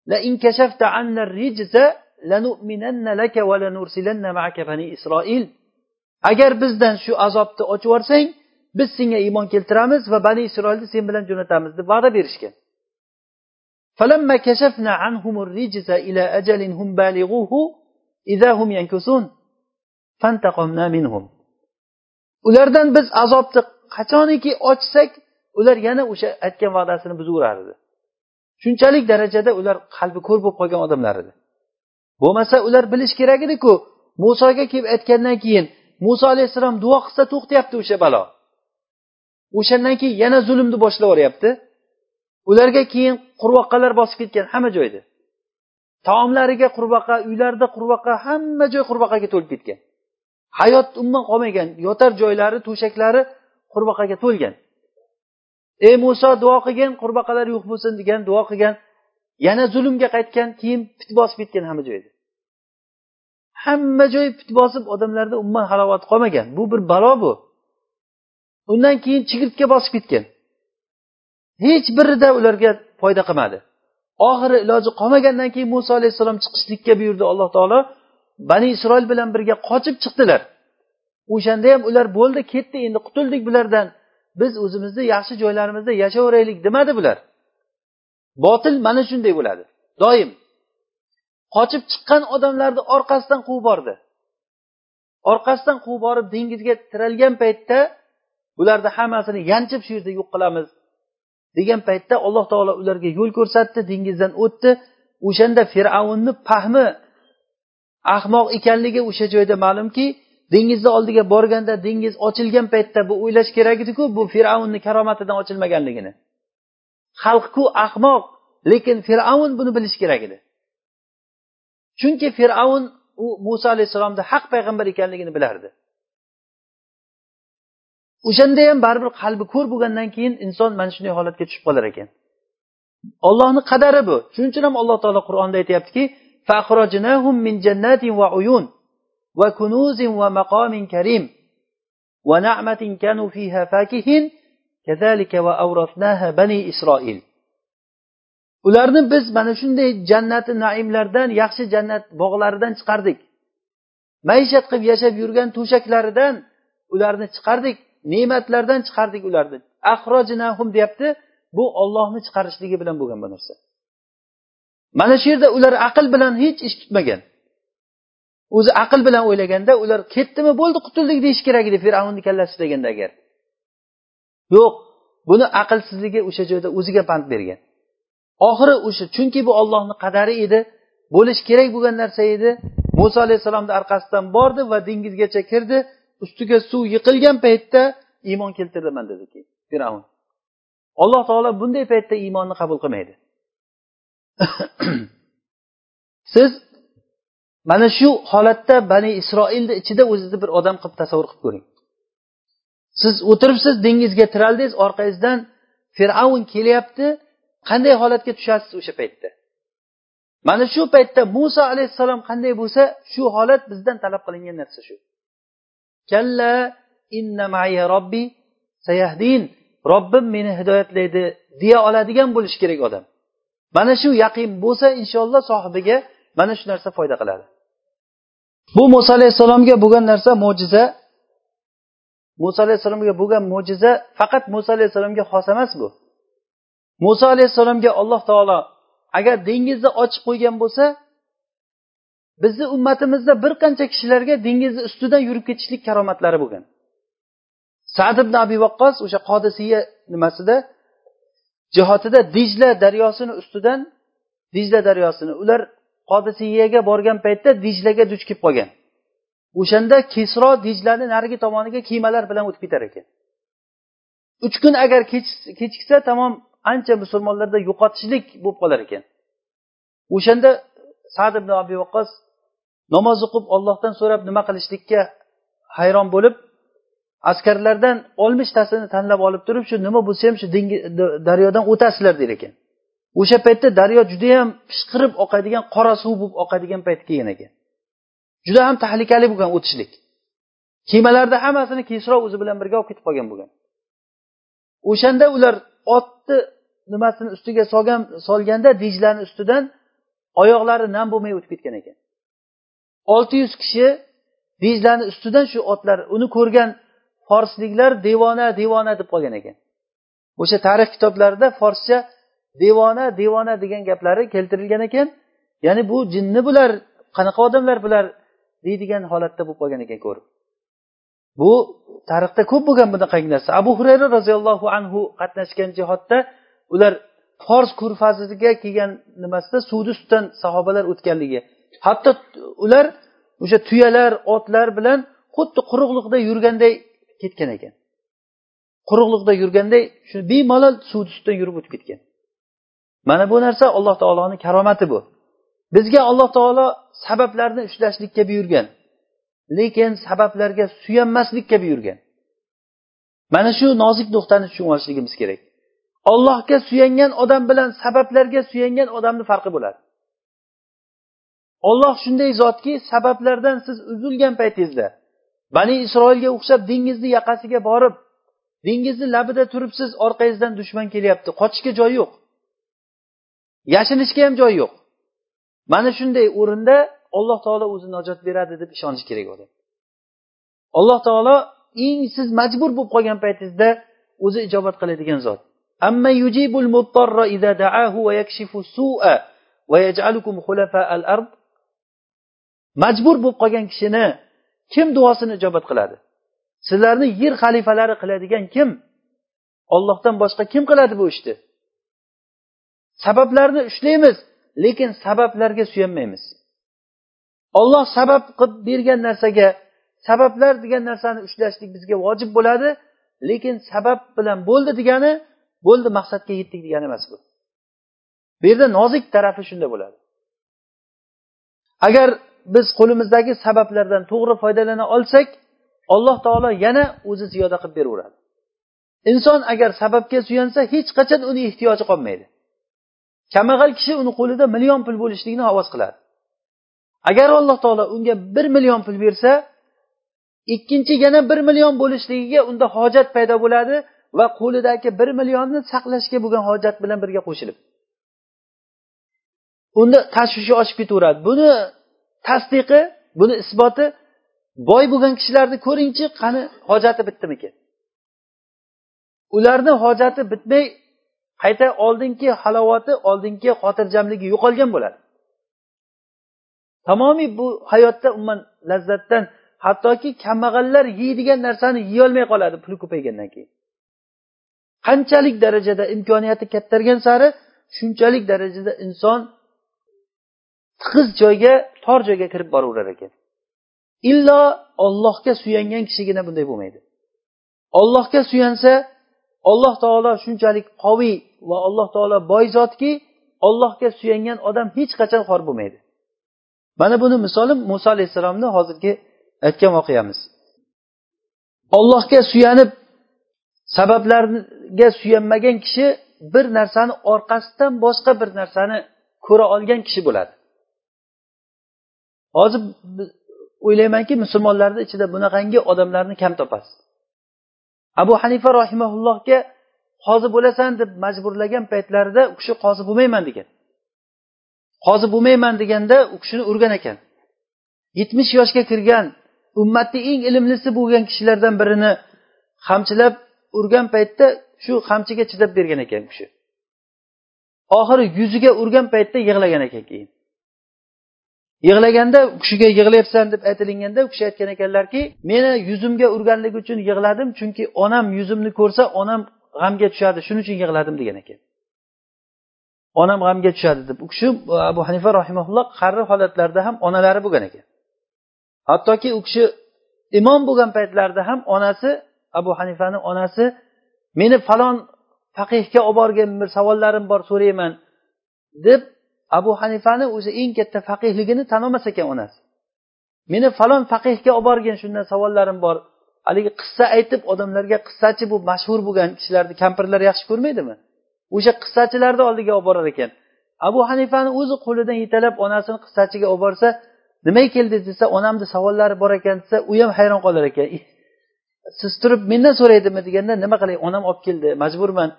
La in kashafta anna rijza lanu'minanna laka va lanursilanna ma'aka bani isroil agar bizdan shu azobni ochib yuborsang biz senga iymon keltiramiz va bani isroilni sen bilan jo'natamiz deb va'da berishgan فلما كشفنا عنهم الرجز إلى أجل هم بالغوه إذا هم ينكثون فانتقمنا منهم ulardan biz azobni qachoniki ochsak ular yana o'sha aytgan va'dasini buzaverar edi shunchalik darajada ular qalbi ko'r bo'lib qolgan odamlar edi bo'lmasa ular bilish kerak ediku musoga kelib aytgandan keyin muso alayhissalom duo qilsa to'xtayapti o'sha balo O'shandan keyin yana zulmni boshlab yuboryapti ularga keyin qurbaqqalar bosib ketgan hamma joyda. Taomlariga qurbaqa uylarida qurbaqa hamma joy qurbaqaga to'lib ketgan. Hayot umuman qolmagan yotar joylari to'shaklari qurbaqaga to'lgan. Ey muso duo qilgin qurbaqalar yo'q bo'lsin degan duo qilgan yana zulmga qaytgan keyin pit bosib ketgan hamma joyda. Hamma joy pit bosib odamlarda umuman halovat qolmagan. Bu bir balo bu. Undan keyin chigirtka bosib ketgan. Hech birida ularga foyda qilmadi. Oxiri iloji qolmagandan keyin muso alayhissalom chiqishlikka buyurdi alloh taolo. Bani isroil bilan birga qochib chiqdilar. O'shanda ham ular bo'ldi ketdi endi qutuldik bulardan. Biz o'zimizni yaxshi joylarimizda yashayveraylik demadi bular. Botil mana shunday bo'ladi. Doim qochib chiqqan odamlarni orqasidan quvib bordi. Orqasidan quvib borib dengizga tiralgan paytda ularni hammasini yanchib shu yerda yo'q qilamiz. Degan paytda alloh taolo ularga yo'l ko'rsatdi dengizdan o'tdi. O'shanda fir'avnni fahmi ahmoq ekanligi o'sha joyda ma'lumki dengizni oldiga borganda dengiz ochilgan paytda bu o'ylash kerak ediku bu fir'avnni karomatidan ochilmaganligini. Xalqku ahmoq lekin fir'avn buni bilishi kerak edi. Chunki fir'avn u muso alayhissalomni haq payg'ambar ekanligini bilardi. O'shanda ham baribir qalbi ko'r bo'lgandan keyin inson mana shunday holatga tushib qolar ekan. Ollohni qadari bu. Shuning uchun ham alloh taolo qur'onda aytyaptiki min jannatin va uyun va kunuzin va maqomin karim va na'matin kanu fiha fakihin kazalika va awrasnaha bani isroil ularni biz mana shunday jannati naimlardan yaxshi jannat bog'laridan chiqardik. Maishat qilib yashab yurgan to'shaklaridan ularni chiqardik. Ne'matlardan chiqardik ularni. Ahrojinahum deyapti bu ollohni chiqarishligi bilan bo'lgan bu narsa. Mana shu yerda ular aql bilan hech ish tutmagan. O'zi aql bilan o'ylaganda ular ketdimi bo'ldi qutuldik deyish kerak edi fir'avnni kallasi ishlaganda agar. Yo'q buni aqlsizligi o'sha joyda o'ziga pand bergan. Oxiri o'sha chunki bu ollohni qadari edi bo'lishi kerak bo'lgan narsa edi. Muso alayhissalomni orqasidan bordi va dengizgacha kirdi. Ustiga suv yiqilgan paytda iymon keltiraman dedi keyin. Fir'avn. Alloh taolo bunday paytda iymonni qabul qilmaydi. Siz mana shu holatda bani isroilni ichida o'zizni bir odam qilib tasavvur qilib ko'ring. Siz o'tiribsiz dengizga tiraldingiz orqangizdan fir'avn kelyapti. Qanday holatga tushasiz o'sha paytda? Mana shu paytda muso alayhissalom qanday bo'lsa shu holat bizdan talab qilingan narsa shu. Kalla inna maya robbi sayahdin. Robbim meni hidoyatlaydi deya oladigan bo'lishi kerak odam. Mana shu yaqin bo'lsa inshaalloh sohibiga mana shu narsa foyda qiladi. Bu muso alayhissalomga bo'lgan narsa mo'jiza. Muso alayhissalomga bo'lgan mo'jiza faqat muso alayhissalomga xos emas bu. Muso alayhissalomga alloh taolo agar dengizni ochib qo'ygan bo'lsa bizni ummatimizda bir qancha kishilarga dengizni ustidan yurib ketishlik karomatlari bo'lgan. Sad ibn abi vaqqos o'sha qodisiya nimasida jihatida dijla daryosini ustidan dijla daryosini ular qodisiyaga borgan paytda dijlaga duch kelib qolgan. O'shanda kesro dijlani narigi tomoniga kemalar bilan o'tib ketar ekan. Uch kun agar kechiksa tamom ancha musulmonlarda yo'qotishlik bo'lib qolar ekan. O'shanda sad ibn abi vaqqos namoz o'qib ollohdan so'rab nima qilishlikka hayron bo'lib askarlardan oltmishtasini tanlab olib turib shu nima bo'lsa ham shu daryodan o'tasizlar der ekan. O'sha paytda daryo judayam pishqirib oqadigan qora suv bo'lib oqadigan payt kelgan ekan. Juda ham tahlikali bo'lgan o'tishlik. Kemalarni hammasini kesro o'zi bilan birga olib ketib qolgan bo'lgan. O'shanda ular otni nimasini ustiga solgan solganda dijlarni ustidan oyoqlari nam bo'lmay o'tib ketgan ekan. Olti yuz kishi dijlani ustidan shu otlar uni ko'rgan forsliklar devona devona deb qolgan ekan. O'sha tarix kitoblarida forscha devona devona degan gaplari keltirilgan ekan. Ya'ni bu jinni bular qanaqa odamlar bular deydigan holatda bo'lib qolgan ekan ko'rib. Bu tarixda ko'p bo'lgan bunaqangi narsa. Abu hurayra roziyallohu anhu qatnashgan jihodda ular fors ko'rfaziga kelgan nimasida suvni ustidan sahobalar o'tganligi hatto ular o'sha tuyalar otlar bilan xuddi quruqliqda yurganday ketgan ekan. Quruqliqda yurganday shu bemalol suvni ustidan yurib o'tib ketgan. Mana bu narsa alloh taoloni karomati bu. Bizga alloh taolo sabablarni ushlashlikka buyurgan lekin sabablarga suyanmaslikka buyurgan. Mana shu nozik nuqtani tushunib olishligimiz kerak. Ollohga suyangan odam bilan sabablarga suyangan odamni farqi bo'ladi. olloh shunday zotki sabablardan siz uzilgan paytingizda bani isroilga o'xshab dengizni yoqasiga borib dengizni labida turibsiz orqangizdan dushman kelyapti qochishga joy yo'q yashinishga ham joy yo'q mana shunday o'rinda alloh taolo o'zi najot beradi deb ishonish kerak odam alloh taolo eng siz majbur bo'lib qolgan paytingizda o'zi ijobat qiladigan zot أما يجيب المضطر إذا دعاه ويكشف السوء ويجعلكم خلفاء الأرض majbur bo'lib qolgan kishini kim duosini ijobat qiladi? Sizlarni yer xalifalari qiladigan kim? Ollohdan boshqa kim qiladi bu ishni? Sabablarni ushlaymiz lekin sabablarga suyanmaymiz. Olloh sabab qilib bergan narsaga sabablar degan narsani ushlashlik bizga vojib bo'ladi lekin sabab bilan bo'ldi degani bo'ldi maqsadga yetdik degani emas bu. Bu yerda nozik tarafi shunda bo'ladi. Agar biz qo'limizdagi sabablardan to'g'ri foydalana olsak alloh taolo yana o'zi ziyoda qilib beraveradi. Inson agar sababga suyansa hech qachon uni ehtiyoji qolmaydi. Kambag'al kishi uni qo'lida million pul bo'lishligini ovoz qiladi. Agar alloh taolo unga bir million pul bersa ikkinchi yana bir million bo'lishligiga unda hojat paydo bo'ladi va qo'lidagi bir millionni saqlashga bo'lgan hojat bilan birga qo'shilib. Unda tashvishi oshib ketaveradi. Buni tasdiqi buni isboti boy bo'lgan kishilarni ko'ringchi qani hojati bitdimikin ularni hojati bitmay qayta oldingi halovati oldingi xotirjamligi yo'qolgan bo'ladi. Tamomiy bu hayotda umuman lazzatdan hattoki kambag'allar yeydigan narsani yeyolmay qoladi puli ko'paygandan keyin. Qanchalik darajada imkoniyati kattargan sari shunchalik darajada inson tig'iz joyga tor joyga kirib boraverar ekan. Illo ollohga suyangan kishigina bunday bo'lmaydi. Ollohga suyansa alloh taolo shunchalik qoviy va alloh taolo boy zotki ollohga suyangan odam hech qachon xor bo'lmaydi. Mana buni misoli muso alayhissalomni hozirgi aytgan voqeamiz. Ollohga suyanib sabablarga suyanmagan kishi bir narsani orqasidan boshqa bir narsani ko'ra olgan kishi bo'ladi. Hozir o'ylaymanki musulmonlarni ichida bunaqangi odamlarni kam topasiz. Abu hanifa rahimaullohga qozi bo'lasan deb majburlagan paytlarida u kishi qozi bo'lmayman degan. Qozi bo'lmayman deganda u kishini urgan ekan. Yetmish yoshga kirgan ummatni eng ilmlisi bo'lgan kishilardan birini qamchilab urgan paytda shu qamchiga chidab bergan ekan u kishi. Oxiri yuziga urgan paytda yig'lagan ekan keyin. Yig'laganda u kishiga yig'layapsan deb aytilinganda u kishi aytgan ekanlarki meni yuzimga urganligi uchun yig'ladim chunki onam yuzimni ko'rsa onam g'amga tushadi shuning uchun yig'ladim degan ekan. Onam g'amga tushadi deb. U kishi abu hanifa rahimaulloh qarri holatlarida ham onalari bo'lgan ekan. Hattoki u kishi imom bo'lgan paytlarida ham onasi abu hanifani onasi meni falon faqihga olib borgin bir savollarim bor so'rayman deb abu hanifani o'zi eng katta faqihligini tan olmas ekan onasi meni falon faqihga olib borgin shundan savollarim bor. Haligi qissa aytib odamlarga qissachi bu mashhur bo'lgan kishilarni kampirlar yaxshi ko'rmaydimi? O'sha qissachilarni oldiga olib borar ekan. Abu hanifani o'zi qo'lidan yetalab onasini qissachiga olib borsa nimaga keldi desa onamni savollari bor ekan desa u ham hayron qolar ekan. Siz turib mendan so'raydimi? deganda nima qilay onam olib keldi majburman.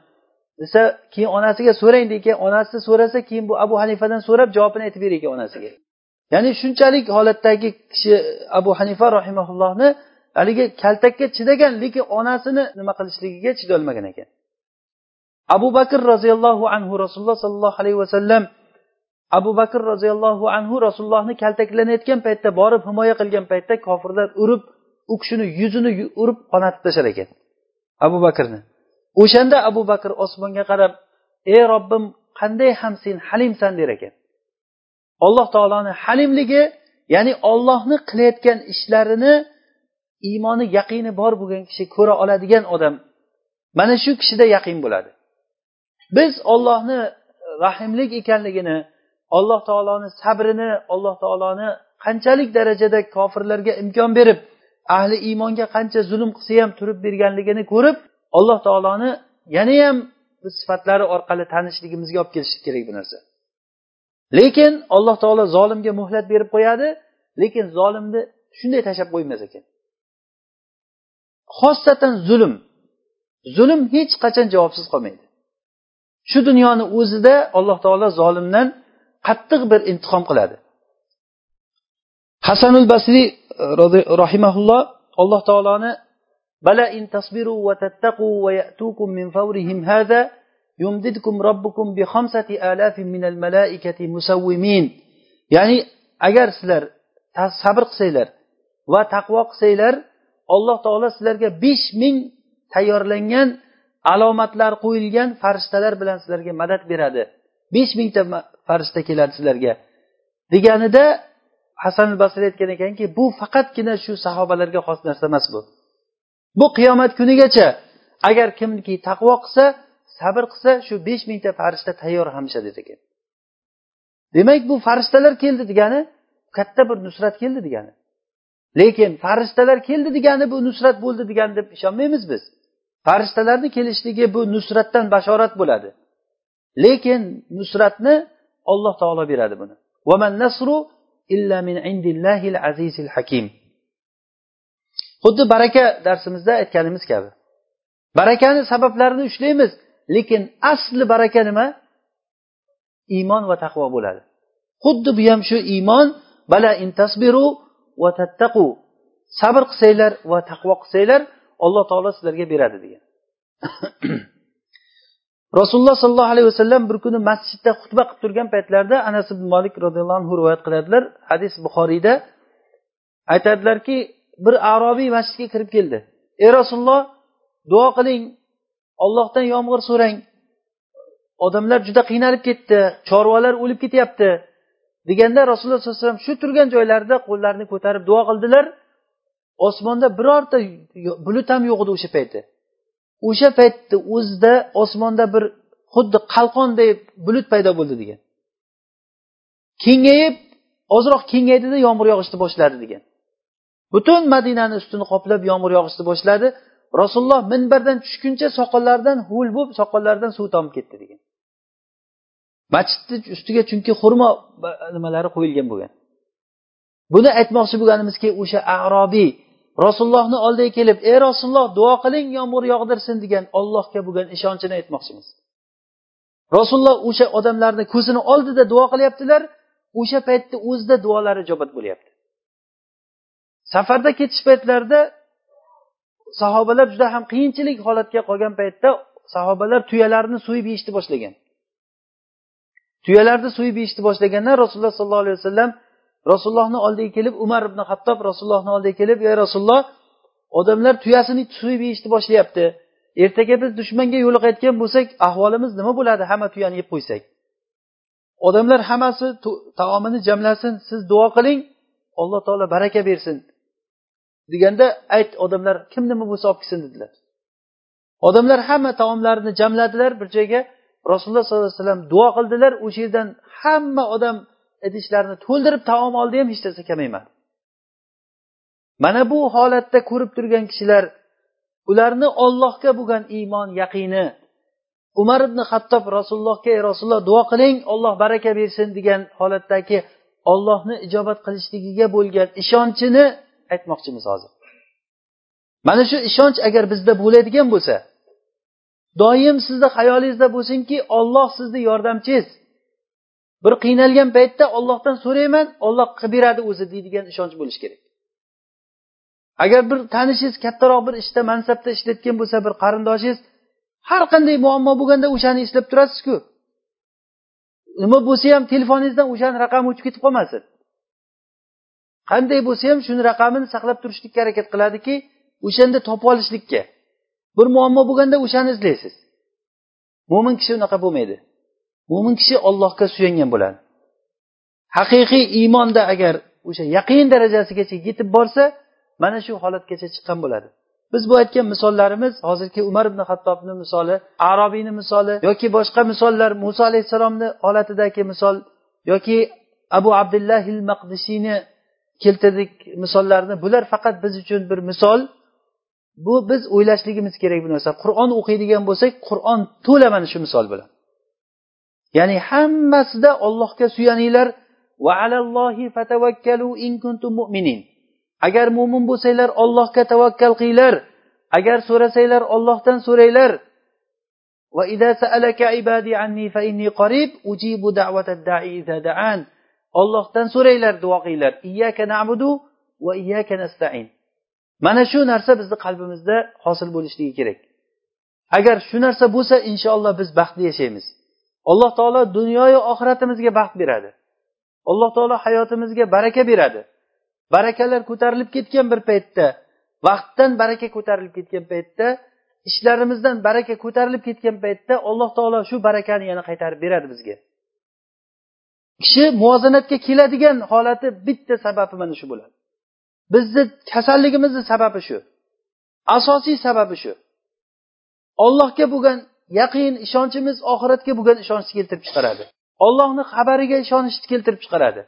Desa keyin onasiga so'rang ekan onasi so'rasa keyin bu abu hanifadan so'rab javobini aytib berar ekan onasiga. Ya'ni shunchalik holatdagi kishi abu hanifa rahimaullohni haligi kaltakka chidagan lekin onasini nima qilishligiga chidolmagan ekan. Abu bakr roziyallohu anhu rasululloh sollallohu alayhi vasallam abu bakr roziyallohu anhu rasulullohni kaltaklanayotgan paytda borib himoya qilgan paytda kofirlar urib u kishini yuzini urib qonatib tashlar ekan abu bakrni. O'shanda abu bakr osmonga qarab ey robbim qanday ham sen halimsan? der ekan. Alloh taoloni halimligi ya'ni ollohni qilayotgan ishlarini iymoni yaqini bor bo'lgan kishi ko'ra oladigan odam mana shu kishida yaqin bo'ladi. Biz ollohni rahimlik ekanligini alloh taoloni sabrini alloh taoloni qanchalik darajada kofirlarga imkon berib ahli iymonga qancha zulm qilsa ham turib berganligini ko'rib alloh taoloni yanayam sifatlari orqali tanishligimizga olib kelishi kerak bu narsa. Lekin alloh taolo zolimga muhlat berib qo'yadi lekin zolimni shunday tashlab qo'ymas ekan. Xossatan zulm. Zulm hech qachon javobsiz qolmaydi. Shu dunyoni o'zida alloh taolo zolimdan qattiq bir intiqom qiladi. Hasanul basriy e, rahimaulloh alloh taoloni bala إن تصبروا va ويأتوكم va فورهم min fawrihim ربكم بخمسة robbukum bi الملائكة مسومين. يعني ya'ni agar sizlar sabr qilsanglar va taqvo qilsanglar alloh taolo sizlarga besh ming tayyorlangan alomatlar qo'yilgan farishtalar bilan sizlarga madad beradi. Besh mingta farishta keladi sizlarga. Deganida hasan basriy aytgan ekanki bu faqatgina shu sahobalarga xos narsa emas bu. Bu qiyomat kunigacha agar kimki taqvo qilsa sabr qilsa shu besh mingta farishta tayyor hamisha dedi ekan. Demak bu farishtalar keldi degani katta bir nusrat keldi degani. Lekin farishtalar keldi degani bu nusrat bo'ldi degani deb ishonmaymiz biz. Farishtalarni kelishligi bu nusratdan bashorat bo'ladi. Lekin nusratni alloh taolo beradi buni. Nasru illa min indillahil azizil hakim. Xuddi baraka darsimizda aytganimiz kabi. Barakani sabablarini ushlaymiz lekin asli baraka nima? Iymon va taqvo bo'ladi. Xuddi bu ham shu iymon bala intasbiru va tattaqu sabr qilsanglar va taqvo qilsanglar alloh taolo sizlarga beradi degan. Rasululloh sollallohu alayhi vasallam bir kuni masjidda xutba qilib turgan paytlarida anas ibn molik roziyallohu anhu rivoyat qiladilar. Hadis buxoriyda. Aytadilarki bir arobiy masjidga kirib keldi. Ey rasululloh duo qiling. Ollohdan yomg'ir so'rang. Odamlar juda qiynalib ketdi chorvalar o'lib ketyapti deganda rasululloh sollallohu alayhi vasallam shu turgan joylarida qo'llarini ko'tarib duo qildilar. Osmonda birorta bulut ham yo'q edi o'sha payti. O'sha paytni o'zida osmonda bir xuddi qalqonday bulut paydo bo'ldi degan. Kengayib ozroq kengaydida yomg'ir yog'ishni boshladi degan. Butun madinani ustini qoplab yomg'ir yog'ishni boshladi. Rasululloh minbardan tushguncha soqollaridan ho'l bo'lib soqollaridan suv tomib ketdi degan. Masjidni ustiga chunki xurmo nimalari qo'yilgan bo'lgan. Buni aytmoqchi bo'lganimizki o'sha arobiy rasulullohni oldiga kelib ey rasululloh duo qiling yomg'ir yog'dirsin degan ollohga bo'lgan ishonchini aytmoqchimiz. Rasululloh o'sha odamlarni ko'zini oldida duo qilyaptilar o'sha paytda o'zida duolari ijobat bo'lyapti. Safarda ketish paytlarida sahobalar juda ham qiyinchilik holatga qolgan paytda sahobalar tuyalarni so'yib yeyishni boshlagan. Tuyalarni so'yib yeyishni boshlaganda rasululloh sollallohu alayhi vasallam rasulullohni oldiga kelib umar ibn hattob rasulullohni oldiga kelib ey rasululloh odamlar tuyasini so'yib yeyishni boshlayapti. Ertaga biz dushmanga yo'liqayotgan bo'lsak ahvolimiz nima bo'ladi? Hamma tuyani yeb qo'ysak. Odamlar hammasi taomini jamlasin siz duo qiling alloh taolo baraka bersin. Deganda ayt odamlar kim nima bo'lsa olib kelsin dedilar. Odamlar hamma taomlarini jamladilar bir joyga. Rasululloh sollallohu alayhi vasallam duo qildilar o'sha yerdan hamma odam idishlarni to'ldirib taom oldi ham hech narsa kamaymadi. Mana bu holatda ko'rib turgan kishilar ularni ollohga bo'lgan iymon yaqini umar ibn hattob rasulullohga ey rasululloh duo qiling olloh baraka bersin degan holatdagi ollohni ijobat qilishligiga bo'lgan ishonchini aytmoqchimiz hozir. Mana shu ishonch agar bizda bo'ladigan bo'lsa doim sizni xayolingizda bo'lsinki olloh sizni yordamchingiz bir qiynalgan paytda ollohdan so'rayman olloh qilib beradi o'zi deydigan ishonch bo'lishi kerak. Agar bir tanishingiz kattaroq bir ishda işte, mansabda ishlayotgan bo'lsa bir qarindoshingiz har qanday muammo bo'lganda o'shani eslab turasizku. Nima bo'lsa ham telefoningizdan o'shani raqami o'chib ketib qolmasin. Qanday bo'lsa ham shuni raqamini saqlab turishlikka harakat qiladiki o'shanda topib olishlikka. Bir muammo bo'lganda o'shani izlaysiz. Mo'min kishi unaqa bo'lmaydi. Mo'min kishi ollohga suyangan bo'ladi. Haqiqiy iymonda agar o'sha yaqin darajasigacha yetib borsa mana shu holatgacha chiqqan bo'ladi. Biz bu aytgan misollarimiz hozirgi umar ibn hattobni misoli arobiyni misoli yoki boshqa misollar muso alayhissalomni holatidagi misol yoki abu abdullohil maqdishiyni keltirdik misollarni. Bular faqat biz uchun bir misol. Bu biz o'ylashligimiz kerak bu narsa. Qur'on o'qiydigan bo'lsak qur'on to'la mana shu misol bilan. Ya'ni hammasida ollohga suyaninglar. Va alallohi fatavakkalu in kuntum mu'minin. Agar mo'min bo'lsanglar ollohga tavakkal qilinglar. Agar so'rasanglar ollohdan so'ranglar. Va idza sa'alaka ibadi anni fa inni qarib ujibu da'watad da'i da'an. Ollohdan so'ranglar duo qilinglar iyyaka na'budu va iyyaka nasta'in. Mana shu narsa bizni qalbimizda hosil bo'lishligi kerak. Agar shu narsa bo'lsa inshaalloh biz baxtli yashaymiz. Alloh taolo dunyoyu oxiratimizga baxt beradi. Alloh taolo hayotimizga baraka beradi. Barakalar ko'tarilib ketgan bir paytda vaqtdan baraka ko'tarilib ketgan paytda ishlarimizdan baraka ko'tarilib ketgan paytda alloh taolo shu barakani yana qaytarib beradi bizga. Kishi muvozanatga keladigan holati bitta sababi mana shu bo'ladi. Bizni kasalligimizni sababi shu. Asosiy sababi shu. Ollohga bo'lgan yaqin ishonchimiz oxiratga bo'lgan ishonchni keltirib chiqaradi. Ollohni xabariga ishonishni keltirib chiqaradi.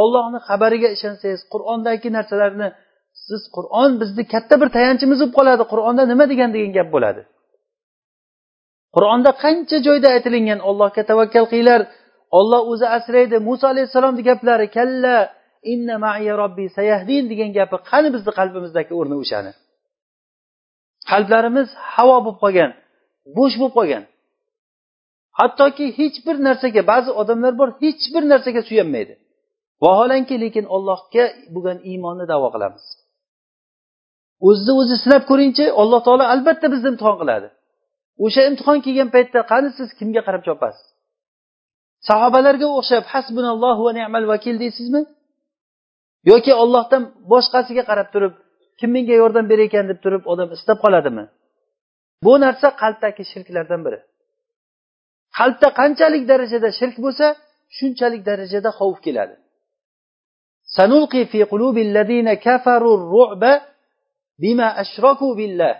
Ollohni xabariga ishonsangiz qur'ondagi narsalarni siz qur'on bizni katta bir tayanchimiz bo'lib qoladi. Qur'onda nima degan degan gap bo'ladi. Qur'onda qancha joyda aytilingan ollohga tavakkal qilinglar olloh o'zi asraydi. Muso alayhissalomni gaplari kalla inna maiya robbi sayahdin degan gapi qani bizni qalbimizdagi o'rni o'shani? Qalblarimiz havo bo'lib qolgan bo'sh bo'lib qolgan. Hattoki hech bir narsaga ba'zi odamlar bor hech bir narsaga suyanmaydi. Vaholanki lekin ollohga bo'lgan iymonni davo qilamiz. O'zizni o'zi sinab ko'ringchi alloh taolo albatta bizni imtihon qiladi. O'sha imtihon kelgan paytda qani siz kimga qarab chopasiz? Sahobalarga o'xshab hasbunallohu va ni'mal vakil deysizmi? Yoki ollohdan boshqasiga qarab turib kim menga yordam berar ekan? deb turib odam istab qoladimi? Bu narsa qalbdagi shirklardan biri. Qalbda qanchalik darajada shirk bo'lsa shunchalik darajada xavf keladi. Sanulqi fi qulubil kafaru ru'ba bima ashraku billah.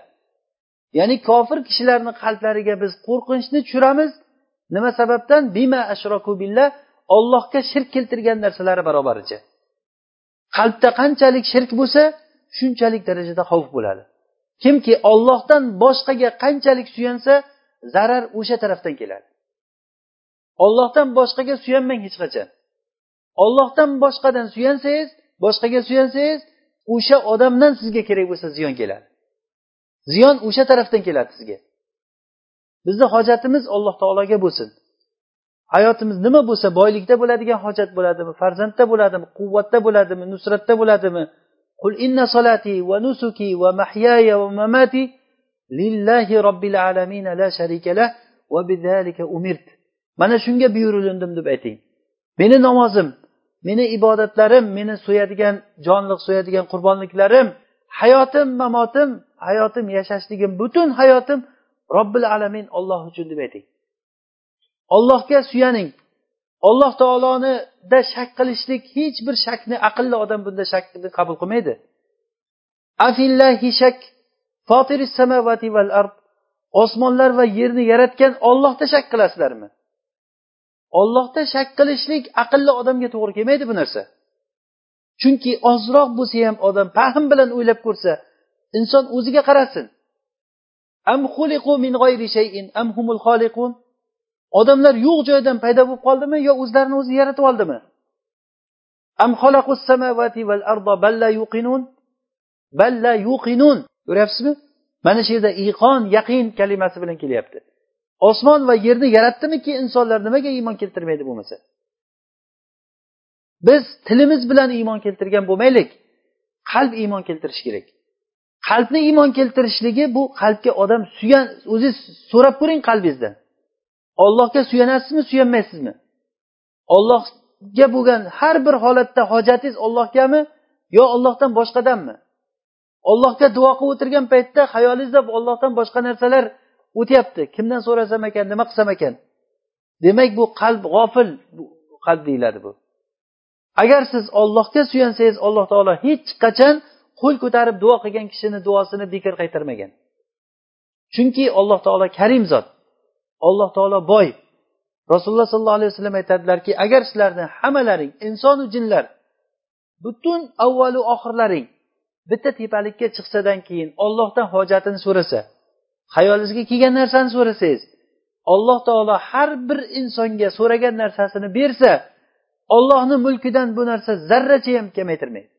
Ya'ni kofir kishilarni qalblariga biz qo'rqinchni tushiramiz nima sababdan? Bima ashroku billah ollohga shirk keltirgan narsalari barobaricha. Qalbda qanchalik shirk bo'lsa shunchalik darajada xavf bo'ladi. Kimki ollohdan boshqaga qanchalik suyansa zarar o'sha tarafdan keladi. Ollohdan boshqaga suyanmang hech qachon. Ollohdan boshqadan suyansangiz boshqaga suyansangiz o'sha odamdan sizga kerak bo'lsa ziyon keladi. Ziyon o'sha tarafdan keladi sizga. Bizni hojatimiz alloh taologa bo'lsin. Hayotimiz nima bo'lsa boylikda bo'ladigan hojat bo'ladimi farzandda bo'ladimi quvvatda bo'ladimi nusratda bo'ladimi? Qul inna solati va nusuki va mahyaya va mamati lillahi robbil alamin la sharikala va bidalika umirt. Mana shunga buyurilindim deb ayting. Meni namozim meni ibodatlarim meni so'yadigan jonliq so'yadigan qurbonliklarim hayotim mamotim hayotim yashashligim butun hayotim robbil alamin olloh uchun deb ayting. Ollohga suyaning. Alloh taolonida shak qilishlik hech bir shakni aqlli odam bunda shakni qabul qilmaydi. Afillahi shak samavati val ard osmonlar va yerni yaratgan ollohda shak qilasizlarmi? Ollohda shak qilishlik aqlli odamga to'g'ri kelmaydi bu narsa. Chunki ozroq bo'lsa ham odam fahm bilan o'ylab ko'rsa inson o'ziga qarasin. Am min shay'in? Am humul xoliqun odamlar yo'q joydan paydo bo'lib qoldimi yo o'zlarini o'zi yaratib oldimi? Am samawati val arda balla yuqinun? Balla yuqinun. Ko'ryapsizmi? Mana shu yerda iqon yaqin kalimasi bilan kelyapti. Osmon va yerni yaratdimiki insonlar nimaga iymon keltirmaydi bo'lmasa? Biz tilimiz bilan iymon keltirgan bo'lmaylik. Qalb iymon keltirishi kerak. Qalbni iymon keltirishligi bu qalbga odam suyan o'ziz so'rab ko'ring qalbingizdan ollohga suyanasizmi suyanmaysizmi? Ollohga bo'lgan har bir holatda hojatingiz ollohgami yo ollohdan boshqadanmi? Ollohga duo qilib o'tirgan paytda xayolingizda ollohdan boshqa narsalar o'tyapti. Kimdan so'rasam ekan nima qilsam ekan? Demak bu qalb g'ofil qalb deyiladi bu. Agar siz ollohga suyansangiz alloh taolo hech qachon qo'l ko'tarib duo qilgan kishini duosini bekor qaytarmagan. Chunki alloh taolo karim zot. Alloh taolo boy. Rasululloh sollallohu alayhi vasallam aytadilarki agar sizlarni hammalaring insonu jinlar butun avvalu oxirlaring bitta tepalikka chiqsadan keyin ollohdan hojatini so'rasa hayolingizga kelgan narsani so'rasangiz alloh taolo har bir insonga so'ragan narsasini bersa ollohni mulkidan bu narsa zarracha ham kamaytirmaydi.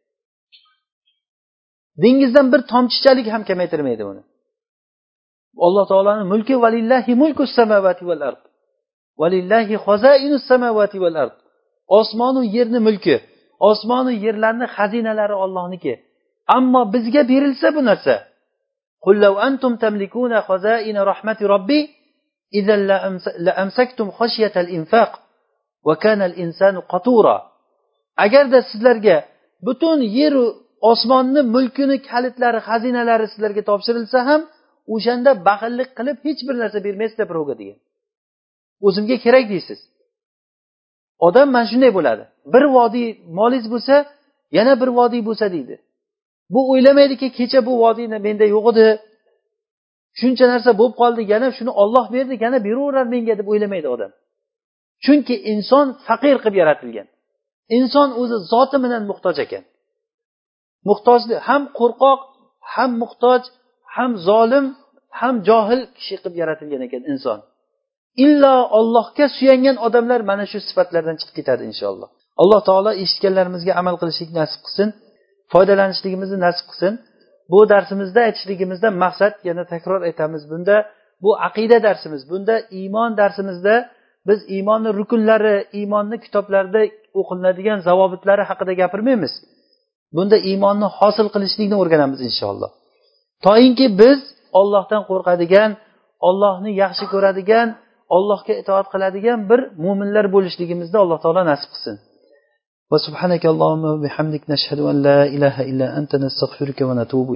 dengizdan bir tomchichalik ham kamaytirmaydi uni alloh taoloni mulki valillahi mulku samavati val ard valillahi xozainus samavati val ard osmonu yerni mulki osmonu yerlarni xazinalari ollohniki ammo bizga berilsa bu narsa قل لو أنتم تملكون خزائن رحمة ربي إذا لأمسكتم خشية الإنفاق وكان الإنسان قطورا agarda sizlarga butun yeru osmonni mulkini kalitlari xazinalari sizlarga topshirilsa ham o'shanda baxillik qilib hech bir narsa bermaysizlar birovga degan. O'zimga kerak deysiz. Odam mana shunday bo'ladi. Bir vodiy molingiz bo'lsa yana bir vodiy bo'lsa deydi. Bu o'ylamaydiki kecha bu vodiy menda yo'q edi. Shuncha narsa bo'lib qoldi yana shuni olloh berdi yana beraverar menga deb o'ylamaydi odam. Chunki inson faqir qilib yaratilgan. Inson o'zi zoti bilan muhtoj ekan. Muhtojni ham qo'rqoq ham muhtoj ham zolim ham johil kishi qilib yaratilgan ekan inson. Illo ollohga suyangan odamlar mana shu sifatlardan chiqib ketadi inshaalloh. Alloh taolo eshitganlarimizga amal qilishlik nasib qilsin foydalanishligimizni nasib qilsin. Bu darsimizda aytishligimizda maqsad yana takror aytamiz bunda bu aqida darsimiz bunda iymon darsimizda biz iymonni rukunlari iymonni kitoblarda o'qilinadigan zavobitlari haqida gapirmaymiz. bunda iymonni hosil qilishlikni o'rganamiz inshaalloh. Toinki biz ollohdan qo'rqadigan ollohni yaxshi ko'radigan ollohga itoat qiladigan bir mo'minlar bo'lishligimizni alloh taolo nasib qilsin. Va subhanakallohumma bihamdik nashhadu an la ilaha illa anta nastag'firuka va natubu